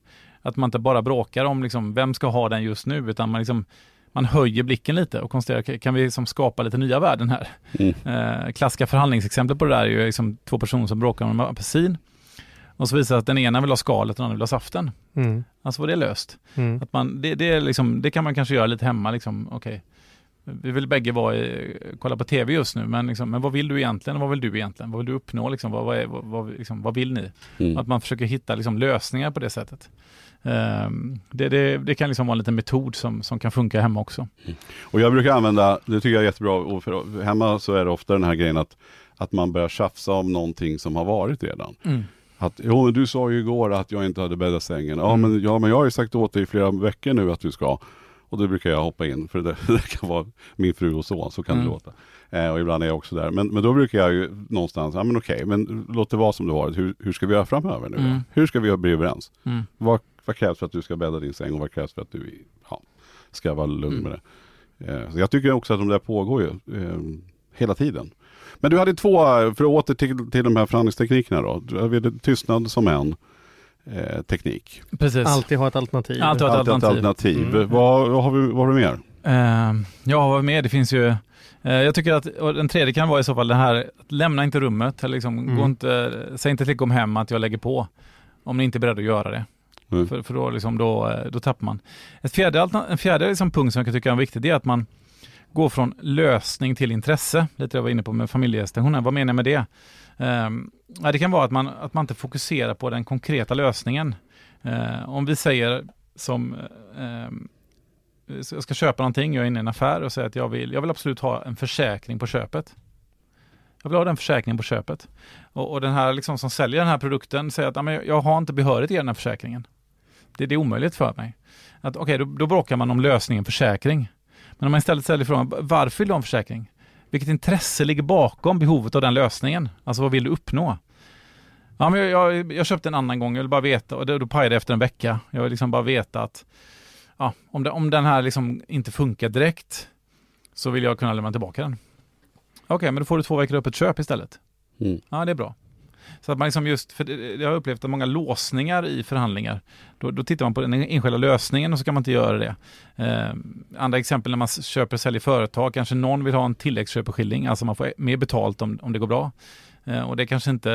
att man inte bara bråkar om liksom, vem ska ha den just nu, utan man, liksom, man höjer blicken lite och konstaterar, kan- kan vi liksom skapa lite nya värden här? Mm. Eh, klassiska förhandlingsexempel på det där är ju liksom två personer som bråkar om en apelsin. Och så visar det att den ena vill ha skalet och den andra vill ha saften. Mm. Alltså var det löst. Mm. Att man, det, det, är liksom, det kan man kanske göra lite hemma. Liksom. Okej, Vi vill bägge vara i, kolla på tv just nu, men, liksom, men vad vill du egentligen? Vad vill du egentligen? Vad vill du uppnå? Liksom? Vad, vad, är, vad, vad, liksom, vad vill ni? Mm. Att man försöker hitta liksom, lösningar på det sättet. Ehm, det, det, det kan liksom vara en liten metod som, som kan funka hemma också. Och jag brukar använda, det tycker jag är jättebra, och för, hemma så är det ofta den här grejen att, att man börjar tjafsa om någonting som har varit redan. Att, jo men du sa ju igår att jag inte hade bäddat sängen. Ja, Mm. men, ja men jag har ju sagt åt dig i flera veckor nu att du ska. Och då brukar jag hoppa in, för det, det kan vara min fru och son, så kan Mm. det låta. Eh, och ibland är jag också där. Men, men då brukar jag ju någonstans, ja men okej, men låt det vara som det varit. Hur, hur ska vi göra framöver nu? Mm. Hur ska vi bli överens? Mm. Vad, vad krävs för att du ska bädda din säng och vad krävs för att du ja, ska vara lugn Mm. med det? Eh, jag tycker också att de där pågår ju eh, hela tiden. Men du hade två, för att åter till, till de här förhandlingsteknikerna då. Du hade tystnad som en eh, teknik. Precis. Alltid ha ett alternativ. Alltid ha ett Alltid ett alternativ. alternativ. Mm. Vad, vad, har vi, vad har du mer? Uh, ja, vad med? Det finns ju eh, jag tycker att den tredje kan vara i så fall det här, att lämna inte rummet, eller liksom, Mm. gå inte, säg inte till kom hem att jag lägger på, om ni inte är beredda att göra det. Mm. För, för då, liksom, då, eh, då tappar man. Ett fjärde, en fjärde liksom punkt som jag kan tycka är viktig, det är att man gå från lösning till intresse. Lite det jag var inne på med familjestationen. Vad menar jag med det? Eh, det kan vara att man, att man inte fokuserar på den konkreta lösningen. Eh, om vi säger som eh, jag ska köpa någonting, jag är inne i en affär och säger att jag vill, jag vill absolut ha en försäkring på köpet. Jag vill ha den försäkringen på köpet. Och, och den här liksom som säljer den här produkten säger att "Ja, men jag- har inte behörighet i den här försäkringen. Det, det är omöjligt för mig. Okej, okay, då, då bråkar man om lösningen försäkring. Men om man istället ställer frågan, varför vill du ha en försäkring? Vilket intresse ligger bakom behovet av den lösningen? Alltså vad vill du uppnå? Ja, men jag, jag, jag köpte en annan gång, jag vill bara veta, och det, då pajade det efter en vecka. Jag vill liksom bara veta att ja, om, det, om den här liksom inte funkar direkt så vill jag kunna lämna tillbaka den. Okej, okay, men då får du två veckor upp ett köp istället. Mm. Ja, det är bra. Så att man liksom just, för jag har upplevt att många låsningar i förhandlingar, då, då tittar man på den enskilda lösningen och så kan man inte göra det. Eh, andra exempel när man köper och säljer företag, kanske någon vill ha en tilläggsköpeskilling, alltså man får mer betalt om, om det går bra. Eh, och det kanske inte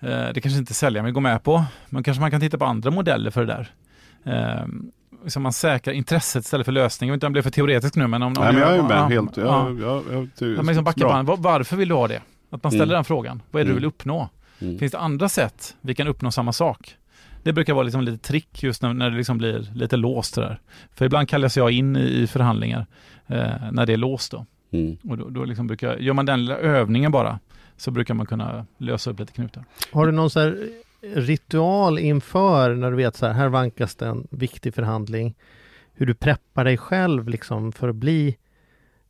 eh, det kanske inte säljaren vill gå med på, men kanske man kan titta på andra modeller för det där. Eh, liksom man säkrar intresset istället för lösningen. Jag vet inte om det blev för teoretiskt nu, men om... Nej, men jag är med ja, helt. Ja. jag, jag, jag, man liksom backar band. Varför vill du ha det? Att man ställer Mm. den frågan. Vad är det du Mm. vill uppnå? Mm. Finns det andra sätt vi kan uppnå samma sak? Det brukar vara liksom lite trick just när, när det liksom blir lite låst där. För ibland kallas jag in i, i förhandlingar eh, när det är låst då. Mm. Och då, då liksom brukar, gör man den lilla övningen bara så brukar man kunna lösa upp lite knutar. Har du någon så här ritual inför när du vet så här, här vankas det en viktig förhandling. Hur du preppar dig själv liksom för att bli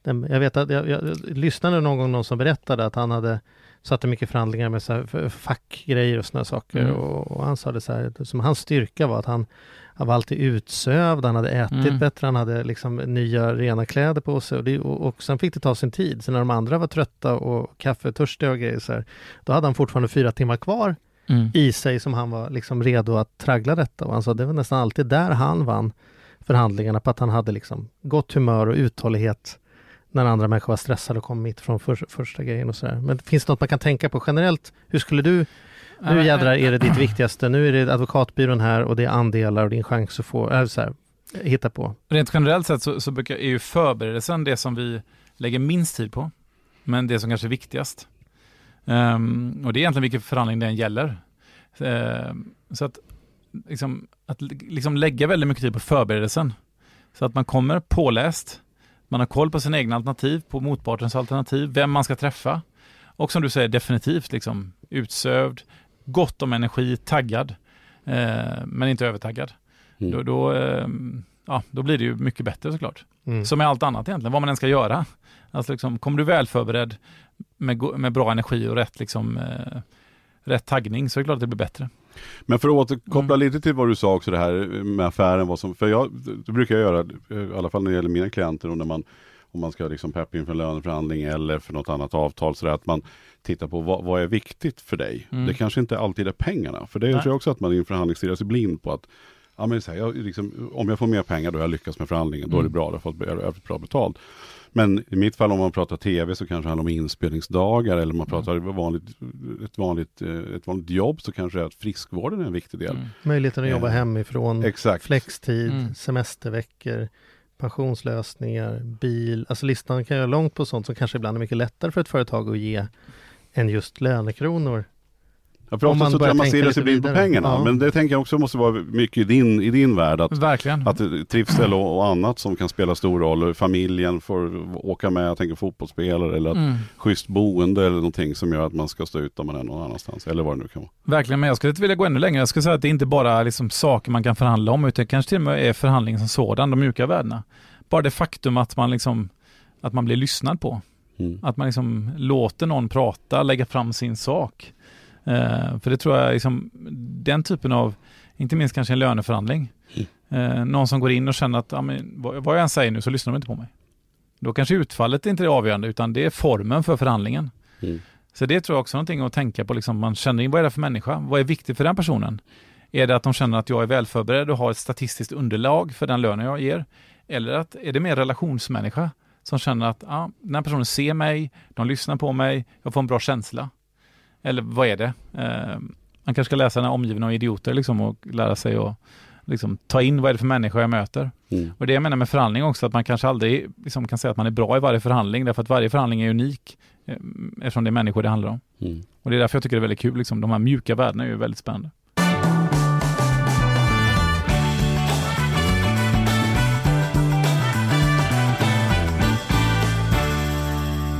den, jag vet att jag, jag, jag lyssnade någon gång någon som berättade att han hade satt i mycket förhandlingar med så här fackgrejer och sådana saker Mm. och, och han sa det så här, som hans styrka var att han, han var alltid utsövd, han hade ätit Mm. bättre, han hade liksom nya rena kläder på sig och, det, och, och sen fick det ta sin tid. Så när de andra var trötta och kaffetörstiga och grejer så här, då hade han fortfarande fyra timmar kvar i sig som han var liksom redo att traggla detta. Och han sa det var nästan alltid där han vann förhandlingarna på att han hade liksom gott humör och uthållighet när andra människor var stressade och kom mitt från för, första grejen och sådär. Men finns det något man kan tänka på generellt? Hur skulle du, nu jädrar är det ditt viktigaste, nu är det advokatbyrån här och det är andelar och din chans att få, äh, så här, hitta på. Rent generellt sett så, så brukar, är ju förberedelsen det som vi lägger minst tid på, men det som kanske är viktigast. Ehm, och det är egentligen vilken förhandling den gäller. Ehm, så att, liksom, att liksom lägga väldigt mycket tid på förberedelsen. Så att man kommer påläst, man har koll på sina egna alternativ, på motpartens alternativ, vem man ska träffa. Och som du säger, definitivt liksom utsövd, gott om energi, taggad, eh, men inte övertaggad. Mm. Då, då, ehm, ja, då blir det ju mycket bättre såklart. Mm. Som med allt annat egentligen, vad man än ska göra. Alltså liksom, kommer du väl förberedd med, med bra energi och rätt, liksom, eh, rätt taggning så är det klart att det blir bättre. Men för att återkoppla Mm. lite till vad du sa också det här med affären. Vad som, för jag, det brukar jag göra, i alla fall när det gäller mina klienter och när man om man ska liksom peppa inför en löneförhandling eller för något annat avtal. Så att man tittar på vad, vad är viktigt för dig. Mm. Det kanske inte alltid är pengarna. För det Nej. tror jag också att man i en förhandling stirrar sig blind på att ja, men så här, jag, liksom, om jag får mer pengar då har jag lyckats med förhandlingen. Då är det Mm. bra, då har jag fått bra betalt. Men i mitt fall om man pratar tv så kanske det handlar om inspelningsdagar eller om man pratar vanligt, ett, vanligt, eh, ett vanligt jobb så kanske det är att friskvården är en viktig del. Mm. Möjligheten att jobba Eh, hemifrån, Exakt. flextid, Mm. semesterveckor, pensionslösningar, bil. Alltså listan kan göra långt på sånt som kanske ibland är mycket lättare för ett företag att ge än just lönekronor. Ja, för ofta man så lite sig blind på pengarna. Ja. Men det tänker jag också måste vara mycket i din, i din värld. Att, Verkligen. att det- trivsel och, och annat som kan spela stor roll. Familjen får åka med, jag tänker fotbollsspelare eller Mm. schysst boende eller någonting som gör att man ska stå ut om man är någon annanstans. Eller vad det nu kan vara. Verkligen, men jag skulle inte vilja gå ännu längre. Jag skulle säga att det inte bara är liksom saker man kan förhandla om, utan kanske till och med är förhandling som sådan, de mjuka värdena. Bara det faktum att man, liksom, att man blir lyssnad på. Mm. Att man liksom låter någon prata, lägga fram sin sak. Eh, för det tror jag, liksom, den typen av, inte minst kanske en löneförhandling, eh, någon som går in och känner att ja, men, vad, vad jag än säger nu så lyssnar de inte på mig. Då kanske utfallet inte är avgörande, utan det är formen för förhandlingen. Mm. Så det tror jag också är någonting att tänka på, liksom, man känner in vad är det för människa? Vad är viktigt för den personen? Är det att de känner att jag är välförberedd och har ett statistiskt underlag för den lönen jag ger? Eller att, är det mer relationsmänniska som känner att ja, den här personen ser mig, de lyssnar på mig, jag får en bra känsla? Eller vad är det? Eh, man kanske ska läsa den här omgiven av idioter liksom, och lära sig att liksom, ta in vad är det för människa jag möter. Mm. Och det jag menar med förhandling också, att man kanske aldrig liksom, kan säga att man är bra i varje förhandling, därför att varje förhandling är unik, eh, eftersom det är människor det handlar om. Mm. Och det är därför jag tycker det är väldigt kul, liksom. de här mjuka värdena är ju väldigt spännande.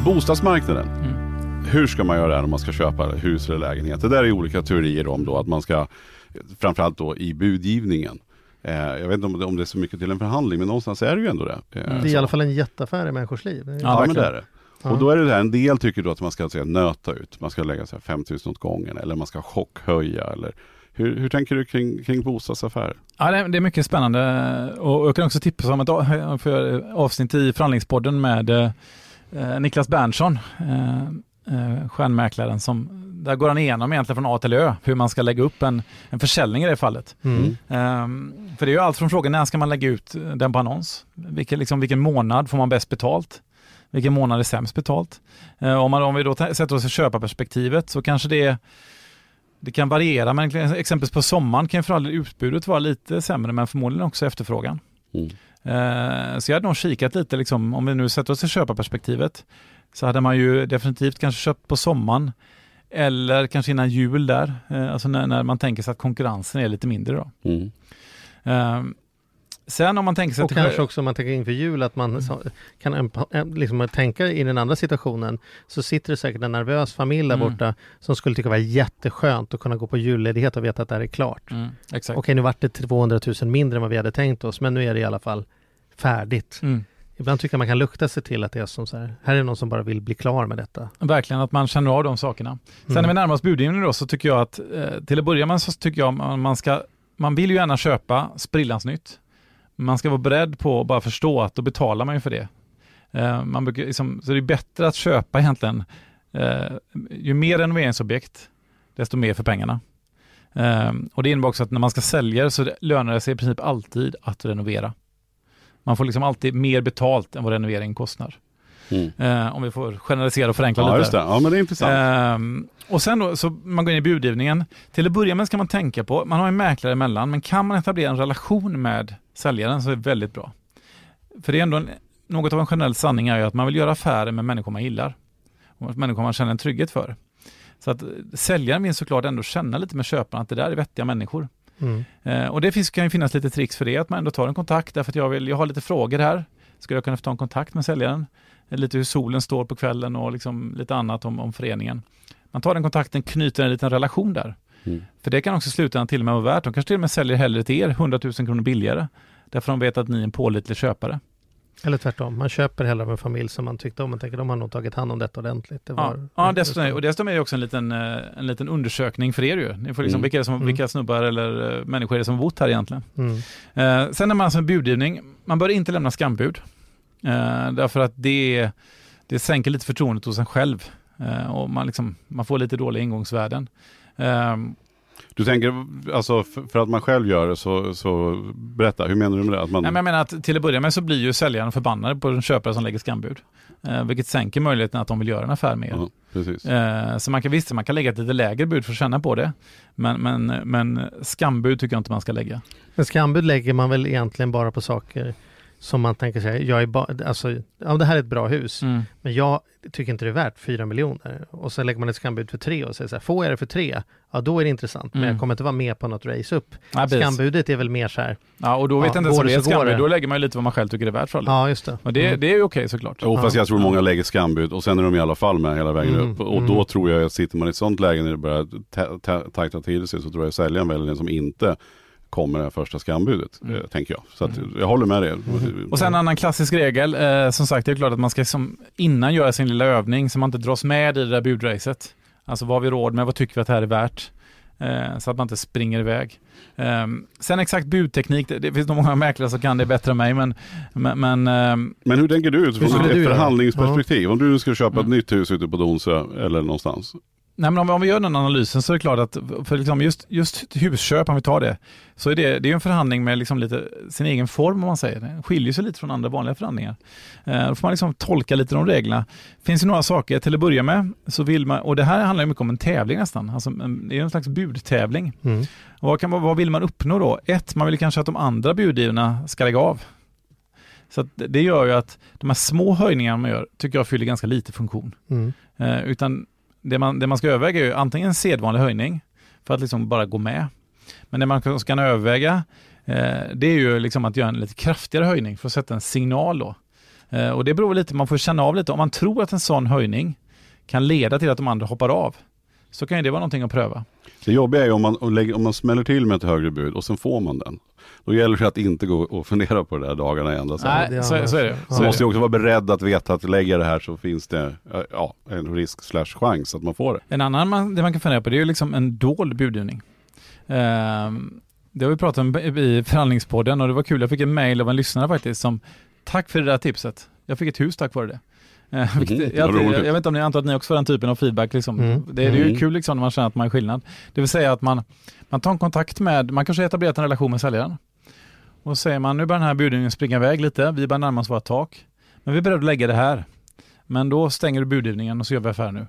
Bostadsmarknaden. Hur ska man göra om man ska köpa hus eller lägenhet? Det där är olika teorier om då att man ska, framförallt då i budgivningen, Eh, jag vet inte om det, om det är så mycket till en förhandling, men någonstans är det ju ändå det. Eh, Mm. Det är i så. alla fall en jätteaffär i människors liv. Det Ja, Ja, men det är det. Och då är det där, en del tycker då att man ska säga, nöta ut, man ska lägga så här 5 000 åt gången eller man ska chockhöja eller hur, hur tänker du kring, kring bostadsaffärer? Ja, det är, det är mycket spännande och jag kan också tipsa om ett avsnitt i förhandlingspodden med eh, Niklas Berntsson, eh, eh, stjärnmäklaren, som, där går han igenom egentligen från A till Ö hur man ska lägga upp en, en försäljning i det fallet. Mm. Ehm, för det är ju allt från frågan när ska man lägga ut den på annons? Vilken, liksom, vilken månad får man bäst betalt? Vilken månad är sämst betalt? Eh, om, man, om vi då sätter oss i köparperspektivet så kanske det det kan variera, men exempelvis på sommaren kan ju för all del utbudet vara lite sämre, men förmodligen också efterfrågan. Mm. Eh, så jag hade nog kikat lite, liksom, om vi nu sätter oss i köparperspektivet, så hade man ju definitivt kanske köpt på sommaren, eller kanske innan jul där, eh, alltså när, när man tänker sig att konkurrensen är lite mindre då. Mm. Eh, sen om man tänker sig Och att... det- kanske också om man tänker inför jul att man så, kan liksom tänka i den andra situationen så sitter det säkert en nervös familj där Mm. borta som skulle tycka det var jätteskönt att kunna gå på julledighet och veta att det här är klart. Mm, exakt. Okej, nu vart det 200 000 mindre än vad vi hade tänkt oss, men nu är det i alla fall färdigt. Mm. Ibland tycker jag man kan lukta sig till att det är som så här, här är någon som bara vill bli klar med detta. Verkligen att man känner av de sakerna. Sen Mm. när vi närmar oss budgivning då så tycker jag att eh, till att börja med så tycker jag man, man ska, man vill ju gärna köpa sprillans nytt. Man ska vara beredd på att bara förstå att då betalar man ju för det. Eh, man brukar, liksom, så det är bättre att köpa egentligen, eh, ju mer renoveringsobjekt, desto mer för pengarna. Eh, och det innebär också att när man ska sälja så lönar det sig i princip alltid att renovera. Man får liksom alltid mer betalt än vad renoveringen kostar. Mm. Eh, om vi får generalisera och förenkla Ja, lite. just det. Ja, men det är intressant. Ehm, och sen då, så man går in i budgivningen. Till att börja med ska man tänka på, man har en mäklare emellan, men kan man etablera en relation med säljaren så är det väldigt bra. För det är ändå en, något av en generell sanning är ju att man vill göra affärer med människor man gillar. Och människor man känner en trygghet för. Så att eh, säljaren vill såklart ändå känna lite med köparen att det där är vettiga människor. Mm. Eh, och det finns, kan ju finnas lite tricks för det, att man ändå tar en kontakt därför att jag, vill, jag har lite frågor här. Skulle jag kunna få ta en kontakt med säljaren? Eh, Lite hur solen står på kvällen och liksom lite annat om, om föreningen. Man tar den kontakten, knyter en liten relation där. Mm. För det kan också i slutändan till och med vara värt. De kanske till och med säljer hellre till er 100 000 kronor billigare. Därför de vet att ni är en pålitlig köpare. Eller tvärtom, man köper hellre av en familj som man tyckte om. Man tänker de har nog tagit hand om detta ordentligt. Det Ja, var, ja dessutom, och dessutom är det också en liten, eh, en liten undersökning för er ju. Ni får liksom, Mm. vilka, som, Mm. vilka snubbar eller eh, människor är det som bott här egentligen. Mm. Eh, sen när man alltså budgivning, man bör inte lämna skambud. Eh, därför att det, det sänker lite förtroendet hos en själv. Eh, och man, liksom, man får lite dåliga ingångsvärden. Eh, Du tänker, alltså för, för att man själv gör det så, så berätta, hur menar du med det? Att man, nej, men jag menar att till att börja med så blir ju säljaren förbannad på den köpare som lägger skambud. Eh, vilket sänker möjligheten att de vill göra en affär med er. ja, precis. Eh, så man kan visst, man kan lägga ett lite lägre bud för att känna på det. Men, men, men skambud tycker jag inte man ska lägga. Men skambud lägger man väl egentligen bara på saker som man tänker sig, jag är ba, alltså, ja, det här är ett bra hus, Mm. men jag tycker inte det är värt 4 miljoner. Och så lägger man ett skambud för 3 och säger så här, får jag det för 3, ja då är det intressant, men Mm. jag kommer inte vara med på något race upp. Ja. Skambudet är väl mer så här, ja, och då vet Ja, inte ens om det är det ett så går skambud. det. Då lägger man ju lite vad man själv tycker är värt för all del. ja just det. Och det, Mm. det är ju okej såklart. Jo, fast Ja. jag tror många lägger skambud och sen är de i alla fall med hela vägen Mm, upp. Och mm. då tror jag att sitter man i ett sånt läge när det börjar ta- ta- tajta till sig så tror jag säljaren väljer den som inte kommer det första skambudet, Mm. eh, tänker jag. Så att, jag håller med dig. Och sen en annan klassisk regel, eh, som sagt det är klart att man ska som, innan göra sin lilla övning så man inte dras med i det där budracet. Alltså vad har vi råd med, vad tycker vi att det här är värt? Eh, så att man inte springer iväg. Eh, sen exakt budteknik, det, det finns nog många mäklare som kan det bättre än mig men, men, men ehm, Men hur tänker du utifrån ett förhandlingsperspektiv? Om du ska köpa ett Mm. nytt hus ute på Donsö eller någonstans. Nej, men om, om vi gör den analysen så är det klart att för liksom just, just husköp, om vi tar det, så är det, det är en förhandling med liksom lite sin egen form om man säger. Det skiljer sig lite från andra vanliga förhandlingar. Eh, då får man liksom tolka lite de reglerna. finns det några saker, till att börja med, så vill man, och det här handlar ju mycket om en tävling nästan, alltså, det är en slags budtävling. Mm. Och vad, kan, vad vill man uppnå då? Ett, man vill kanske att de andra budgivarna ska lägga av. Så det- det gör ju att de här små höjningarna man gör, tycker jag fyller ganska lite funktion. Mm. Eh, utan det man, det man ska överväga är ju antingen en sedvanlig höjning för att liksom bara gå med. Men det man också kan överväga eh, det är ju liksom att göra en lite kraftigare höjning för att sätta en signal då. Eh, och det beror lite, man får känna av lite. Om man tror att en sån höjning kan leda till att de andra hoppar av så kan ju det vara någonting att pröva. Det jobbiga är ju om man, om man smäller till med ett högre bud och sen får man den. Då gäller det att inte gå och fundera på det där dagarna i ända. sen. Nej, så, så är det. Så är måste jag också vara beredd att veta att lägger jag det här så finns det ja, en risk slash chans att man får det. En annan man, det man kan fundera på det är ju liksom en dold budgivning. Ehm, det har vi pratat om i förhandlingspodden och det var kul. Jag fick en mail av en lyssnare faktiskt som Tack för det där tipset. Jag fick ett hus tack vare det. Eh, Mhm, jag, jag, jag vet inte om ni antar att ni också får den typen av feedback. Liksom. Mm. Det, det är ju Mm. kul liksom, när man känner att man är skillnad. Det vill säga att man, man tar en kontakt med, man kanske har etablerat en relation med säljaren. Och säger man nu börjar den här budgivningen springa iväg lite, vi börjar närma oss vårt tak. Men vi är beredda att lägga det här. Men då stänger du budgivningen och så gör vi affär nu.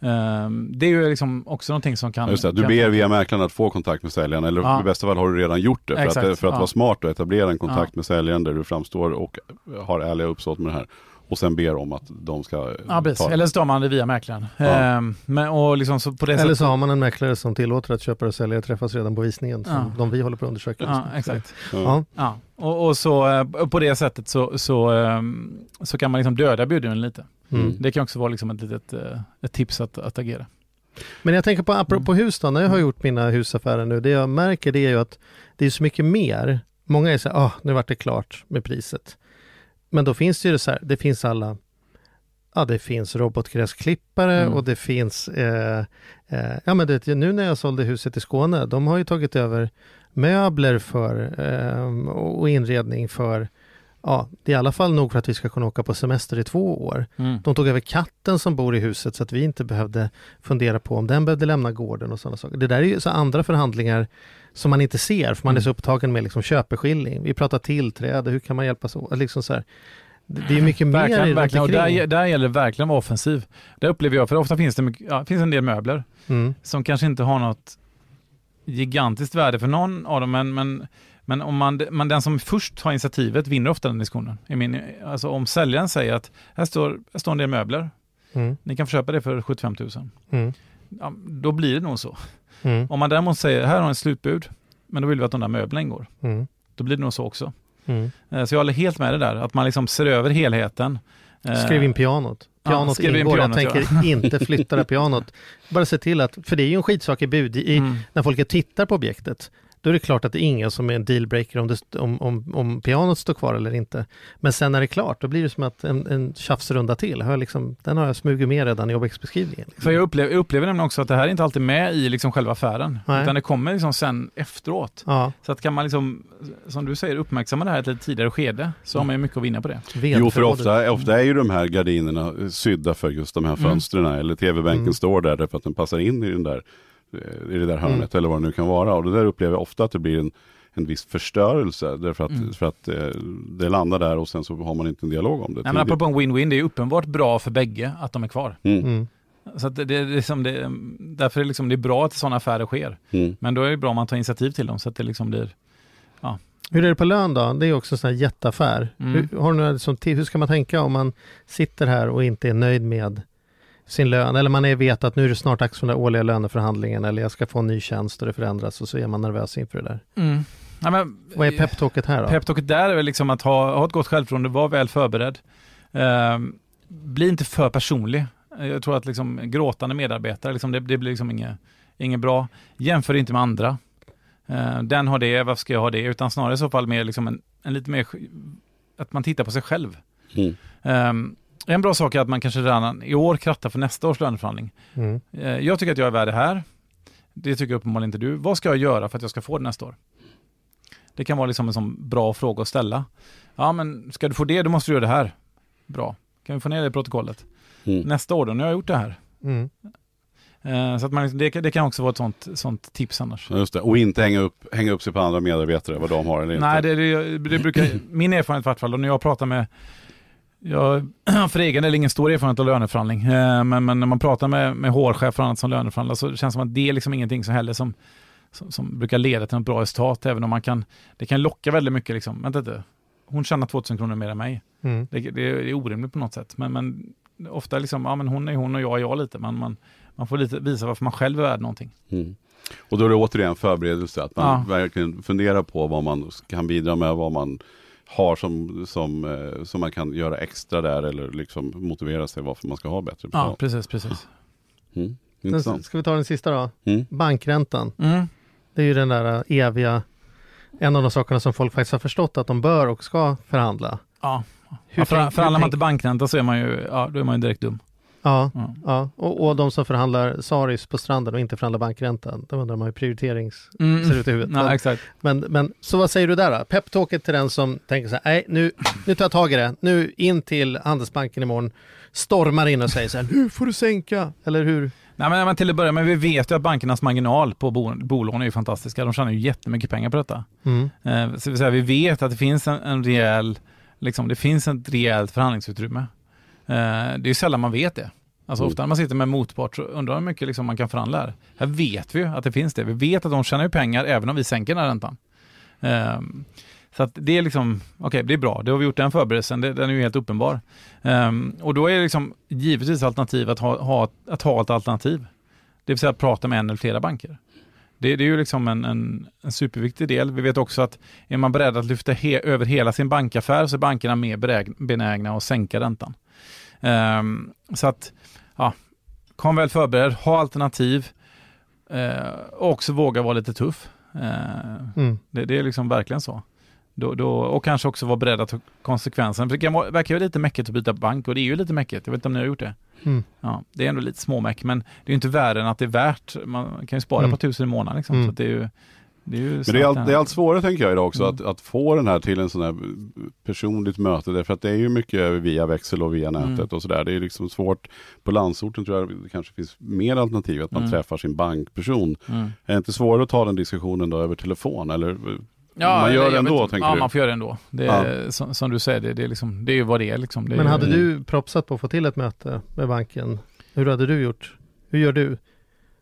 Ehm, det är ju liksom också någonting som kan... Just det, du kan- ber via mäklaren att få kontakt med säljaren eller Ja. i bästa fall har du redan gjort det. För Exakt, att, för att ja. vara smart och etablera en kontakt Ja. med säljaren där du framstår och har ärliga uppsåt med det här. Och sen ber om att de ska Ja, precis. Eller så tar man det via mäklaren. Ja. Ehm, men, och liksom så på det Eller sättet... så har man en mäklare som tillåter att köpare och säljare träffas redan på visningen, som Ja. de vi håller på att undersöka. Ja, exakt. Ja. Ja. Och, och så eh, på det sättet så, så, ehm, så kan man liksom döda budgivningen lite. Mm. Det kan också vara liksom ett litet eh, ett tips att, att agera. Men jag tänker på apropå hus då, när jag har gjort mina husaffärer nu, det jag märker det är ju att det är så mycket mer. Många är så här, ah, nu vart det klart med priset. Men då finns det ju så här, det finns alla, ja det finns robotgräsklippare Mm. och det finns, eh, eh, ja men det, nu när jag sålde huset i Skåne, de har ju tagit över möbler för eh, och inredning för, ja det är i alla fall nog för att vi ska kunna åka på semester i två år. Mm. De tog över katten som bor i huset så att vi inte behövde fundera på om den behövde lämna gården och sådana saker. Det där är ju så andra förhandlingar som man inte ser för man är så upptagen med liksom köpeskilling. Vi pratar tillträde, hur kan man hjälpas åt? Liksom så här. Det är mycket mer Verkligen, i verkligen. Och där, där gäller det verkligen att vara offensiv. Det upplever jag, för ofta finns det mycket, ja, finns en del möbler Mm. som kanske inte har något gigantiskt värde för någon av dem, men, men, men om man, man, den som först har initiativet vinner ofta den diskussionen. I min, alltså om säljaren säger att här står, här står en del möbler, Mm. ni kan få köpa det för 75 000. Mm. Ja, då blir det nog så. Mm. Om man däremot säger här har ett slutbud, men då vill vi att de där möblerna ingår. Mm. Då blir det nog så också. Mm. Eh, Så jag håller helt med det där, att man liksom ser över helheten. Eh, Skriv in pianot. Ja, Pianot in ingår. pianot, jag tänker inte flytta det pianot. Bara se till att, för det är ju en skitsak i bud. I, Mm. När folk tittar på objektet, då är det klart att det är ingen som är en dealbreaker om, det, om, om, om pianot står kvar eller inte. Men sen när det är klart, då blir det som att en, en tjafsrunda till. Har liksom, den har jag smugit med redan i objektsbeskrivningen. Liksom. För jag upplever, jag upplever nämligen också att det här är inte alltid med i liksom själva affären, Nej. utan det kommer liksom sen efteråt. Ja, Så att kan man liksom, som du säger, uppmärksamma det här i ett lite tidigare skede, så har man ju mycket att vinna på det. Jo, för ofta, ofta är ju de här gardinerna sydda för just de här Mm. fönstren. Eller tv-bänken Mm. står där därför att den passar in i den där i det där hörnet eller vad det nu kan vara. Och det där upplever jag ofta att det blir en, en viss förstörelse. Därför att, Mm. för att eh, det landar där och sen så har man inte en dialog om det. Nej, men apropå en win-win, det är uppenbart bra för bägge att de är kvar. Mm. Mm. Så att det, det, det, är som det, därför är det, liksom, det är bra att sådana affärer sker. Mm. Men då är det bra om man tar initiativ till dem så att det liksom blir... Hur är det på lön då? Det är också en sån här jätteaffär. Mm. Hur, har du några som, hur ska man tänka om man sitter här och inte är nöjd med sin lön? Eller man är, vet att nu är det snart dags för den årliga löneförhandlingen eller jag ska få en ny tjänst och det förändras och så är man nervös inför det där. Mm. Nej, men, Vad är peptalket här då? Peptalket där är väl liksom att ha, ha ett gott självförtroende, vara väl förberedd. Ehm, bli inte för personlig. Jag tror att liksom gråtande medarbetare, liksom det, det blir liksom inget, inget bra. Jämför inte med andra. Ehm, den har det, varför ska jag ha det? Utan snarare i så fall mer liksom en, en lite mer, att man tittar på sig själv. Mm. Ehm, en bra sak är att man kanske redan i år krattar för nästa års löneförhandling. Mm. Eh, Jag tycker att jag är värd det här. Det tycker uppenbarligen inte du. Vad ska jag göra för att jag ska få det nästa år? Det kan vara liksom en sån bra fråga att ställa. Ja, men ska du få det, då måste du göra det här. Bra. Kan vi få ner det i protokollet? Mm. Nästa år då, nu har jag gjort det här. Mm. Eh, Så att man, liksom- det, kan- det kan också vara ett sånt, sånt tips annars. Just det. Och inte hänga upp, hänga upp sig på andra medarbetare, vad de har eller inte. Nej, det, det, det brukar, min erfarenhet i vart fall, och när jag pratar med jag har för egen del ingen stor erfarenhet av löneförhandling, eh, men, men när man pratar med, med HR-chefer och annat som löneförhandlar så känns det som att det är liksom ingenting som heller som, som, som brukar leda till något bra resultat, även om man kan, det kan locka väldigt mycket liksom. Vänta lite, hon tjänar 2000 kronor mer än mig. Mm. Det, det, det är orimligt på något sätt, men, men ofta liksom, ja men hon är hon och jag är jag lite, man, man, man får lite visa varför man själv är värd någonting. Mm. Och då är det återigen förberedelse, att man Ja. verkligen funderar på vad man kan bidra med, vad man har som, som, eh, som man kan göra extra där eller liksom motivera sig varför man ska ha bättre Ja, betalt. precis, precis. Mm. Intressant. Ska vi ta den sista då? Mm. Bankräntan. Mm. Det är ju den där eviga, en av de sakerna som folk faktiskt har förstått att de bör och ska förhandla. Ja. Hur ja, för, tänk- förhandlar man inte bankränta så är man ju, ja, då är man ju direkt dum. Ja, Ja. ja. Och, och de som förhandlar Saris på stranden och inte förhandlar bankräntan, då undrar man hur prioriterings Mm. ser ut i huvudet. Ja, Men, exakt. men, men så vad säger du där då? Peptalket till den som tänker så här, nej nu, nu tar jag tag i det, nu in till Handelsbanken imorgon, stormar in och säger så här, nu får du sänka, eller hur? Nej, men, men till att börja med, vi vet ju att bankernas marginal på bo, bolån är ju fantastiska. De tjänar ju jättemycket pengar på detta. Mm. Eh, så vi vet att det finns en, en rejäl, liksom, det finns ett rejält förhandlingsutrymme. Eh, det är sällan man vet det. Alltså Mm. ofta när man sitter med motpart så undrar man hur mycket liksom, man kan förhandla här. Här vet vi ju att det finns det. Vi vet att de tjänar pengar även om vi sänker den här räntan. Ehm, så att det är liksom, okej det är bra, det har vi gjort den förberedelsen, det, den är ju helt uppenbar. Ehm, och då är det liksom givetvis alternativ att ha, ha, att ha ett alternativ. Det vill säga att prata med en eller flera banker. Det, det är ju liksom en, en, en superviktig del. Vi vet också att är man beredd att lyfta he, över hela sin bankaffär så är bankerna mer benägna att sänka räntan. Ehm, så att, ja, kom väl förberedd, ha alternativ eh, och också våga vara lite tuff. Eh, Mm. det, det är liksom verkligen så. Då, då, och kanske också vara beredd att ta konsekvenserna. För det kan verkar ju lite mäckigt att byta bank och det är ju lite mäckigt. Jag vet inte om ni har gjort det. Mm. Ja, det är ändå lite småmäck men det är ju inte värre än att det är värt. Man kan ju spara Mm. på tusen i månaden liksom. Mm. Så att det är ju, det är ju Men det är, allt, det är allt svårare tänker jag idag också Mm. att, att få den här till en sån här personligt möte. Därför att det är ju mycket via växel och via nätet Mm. och sådär. Det är liksom svårt. På landsorten tror jag det kanske finns mer alternativ. Att man Mm. träffar sin bankperson. Mm. Är det inte svårare att ta den diskussionen då över telefon? Eller? Ja, man gör det ändå vet tänker Ja, du? man får göra det ändå. Det är, som, som du säger, det, det, är liksom, det är ju vad det är. Liksom. Det Men ju- hade Mm. du propsat på att få till ett möte med banken? Hur hade du gjort? Hur gör du?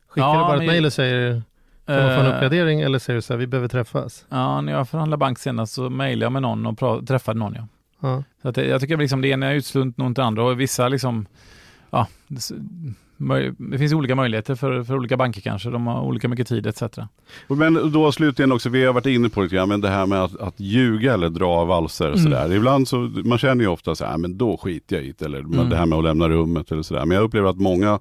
Skickar Ja, du bara ett mejl och säger kan man få en Eh, uppgradering eller säger du så här, vi behöver träffas? Ja, när jag förhandlade bank senast så mejlade jag med någon och pra- träffade någon. Ja. Ja. Så att det, jag tycker liksom det ena utesluter nog inte det andra och vissa liksom, ja, det, finns olika möjligheter för, för olika banker kanske. De har olika mycket tid etc. Men då slutligen också, vi har varit inne på det lite grann, men det här med att, att ljuga eller dra valser Mm. sådär. Ibland så, man känner ju ofta så här, men då skiter jag i det. Eller Mm. det här med att lämna rummet eller sådär. Men jag upplever att många,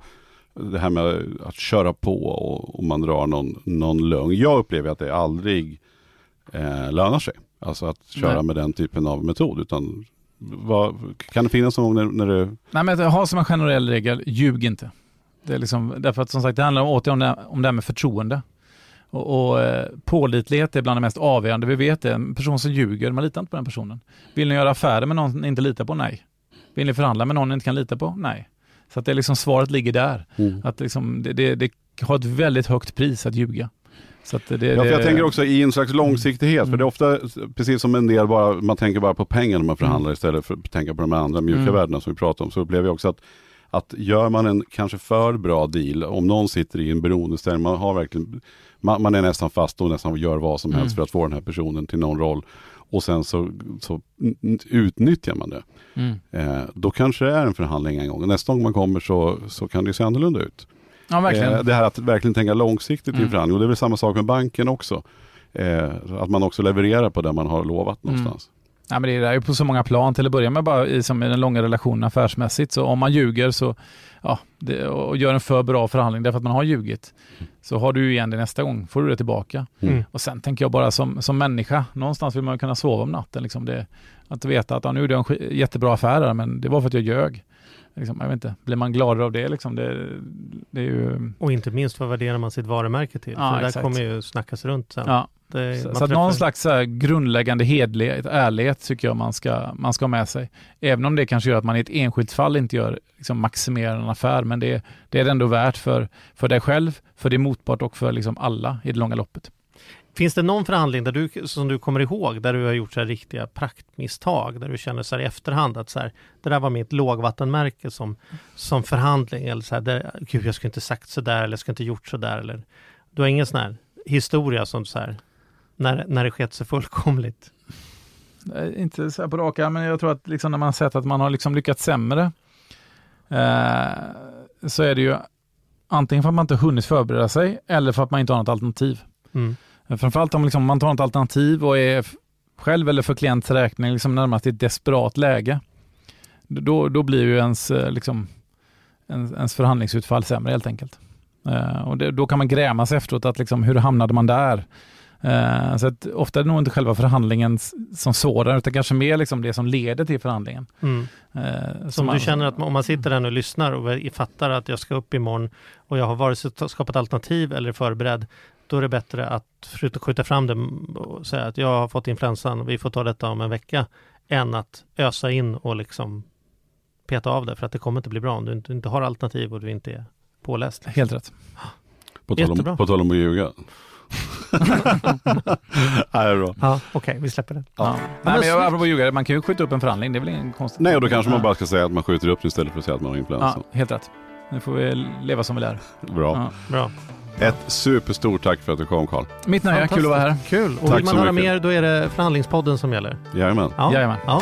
det här med att köra på och, och man drar någon, någon lögn. Jag upplever att det aldrig eh, lönar sig. Alltså att köra Nej. med den typen av metod. Utan vad, kan det finnas någon gång när, när det... Nej, men ha som en generell regel, ljug inte. Det är liksom, därför att som sagt, det handlar återigen om det, om det här med förtroende. Och, och eh, pålitlighet är bland det mest avgörande. Vi vet det, en person som ljuger, man litar inte på den personen. Vill ni göra affärer med någon ni inte litar på? Nej. Vill ni förhandla med någon ni inte kan lita på? Nej. Så att det är liksom, svaret ligger där. Att liksom, det, det, det har ett väldigt högt pris att ljuga. Så att det, Ja, för jag tänker också i en slags långsiktighet. För det är ofta, precis som en del bara, man tänker bara på pengar när man förhandlar istället för att tänka på de andra mjuka Mm. värdena som vi pratar om. Så upplever jag också att, att gör man en kanske för bra deal, om någon sitter i en beroendeställning, man har verkligen, man, man är nästan fast och nästan gör vad som helst Mm. för att få den här personen till någon roll. Och sen så, så utnyttjar man det. Mm. Eh, då kanske det är en förhandling en gång. Nästa gång man kommer så, så kan det se annorlunda ut. Ja, verkligen. Eh, det här att verkligen tänka långsiktigt i Mm. förhandling. Och det är väl samma sak med banken också. Eh, att man också levererar på det man har lovat Mm. någonstans. Ja, men det är ju på så många plan till att börja med, bara i, som i den långa relationen affärsmässigt. Så om man ljuger så, ja, det, och gör en för bra förhandling därför att man har ljugit, så har du ju igen det nästa gång, får du det tillbaka. Mm. Och sen tänker jag bara som, som människa, någonstans vill man kunna sova om natten. Liksom det, att veta att ja, nu gjorde jag en jättebra affär här, men det var för att jag ljög. Liksom, jag vet inte, blir man gladare av det? Liksom, det, det är ju... Och inte minst vad värderar man sitt varumärke till? Ja, För det där exakt. kommer ju snackas runt sen. Ja, Det, Så, så träffar- någon slags här grundläggande hedlighet, ärlighet tycker jag man ska, man ska ha med sig. Även om det kanske gör att man i ett enskilt fall inte gör, liksom maximerar en affär, men det, det är det ändå värt för, för dig själv, för din motpart och för liksom alla i det långa loppet. Finns det någon förhandling där du, som du kommer ihåg där du har gjort så här riktiga praktmisstag? Där du känner så här i efterhand att så här, det där var mitt lågvattenmärke som, som förhandling. Eller så här, där, gud jag skulle inte sagt så där eller jag skulle inte gjort så där. Eller, du har ingen sån här historia som så här, när, när det skett sig fullkomligt? Eh, Inte så här på raka, men jag tror att liksom när man sett att man har liksom lyckats sämre, eh, så är det ju antingen för att man inte hunnit förbereda sig eller för att man inte har något alternativ. Mm. Framförallt om liksom man tar ett alternativ och är själv eller för klients räkning liksom närmast i ett desperat läge. Då, då blir ju ens, eh, liksom, ens, ens förhandlingsutfall sämre helt enkelt. Eh, och det, då kan man gräma sig efteråt, att liksom, hur hamnade man där? Eh, så att ofta är det nog inte själva förhandlingen som sådan, utan kanske mer liksom det som leder till förhandlingen. Mm. Eh, Som man- du känner att om man sitter där och lyssnar och fattar att jag ska upp imorgon och jag har vare sig skapat alternativ eller förberedd, då är det bättre att skjuta- skjuta fram det och säga att jag har fått influensan, vi får ta detta om en vecka, än att ösa in och liksom peta av det, för att det kommer inte bli bra om du inte, inte har alternativ och du inte är påläst. Helt rätt. På tal, om, på tal om att ljuga. Nej, det är bra. Ja, okej, vi släpper det. Ja. Nej, men jag, apropå ljuga, man kan ju skjuta upp en förhandling, det är väl ingen konstigt. Nej, och då kanske man bara ska säga att man skjuter upp det istället för att säga att man har influensa. Ja, helt rätt. Nu får vi leva som vi lär. Bra. Ja. Bra. Ett superstort tack för att du kom Karl. Mitt nöje, kul att vara här. Kul. Och Tack vill man höra mycket. mer, då är det Förhandlingspodden som gäller. Jajamän. Ja. Jajamän. Ja.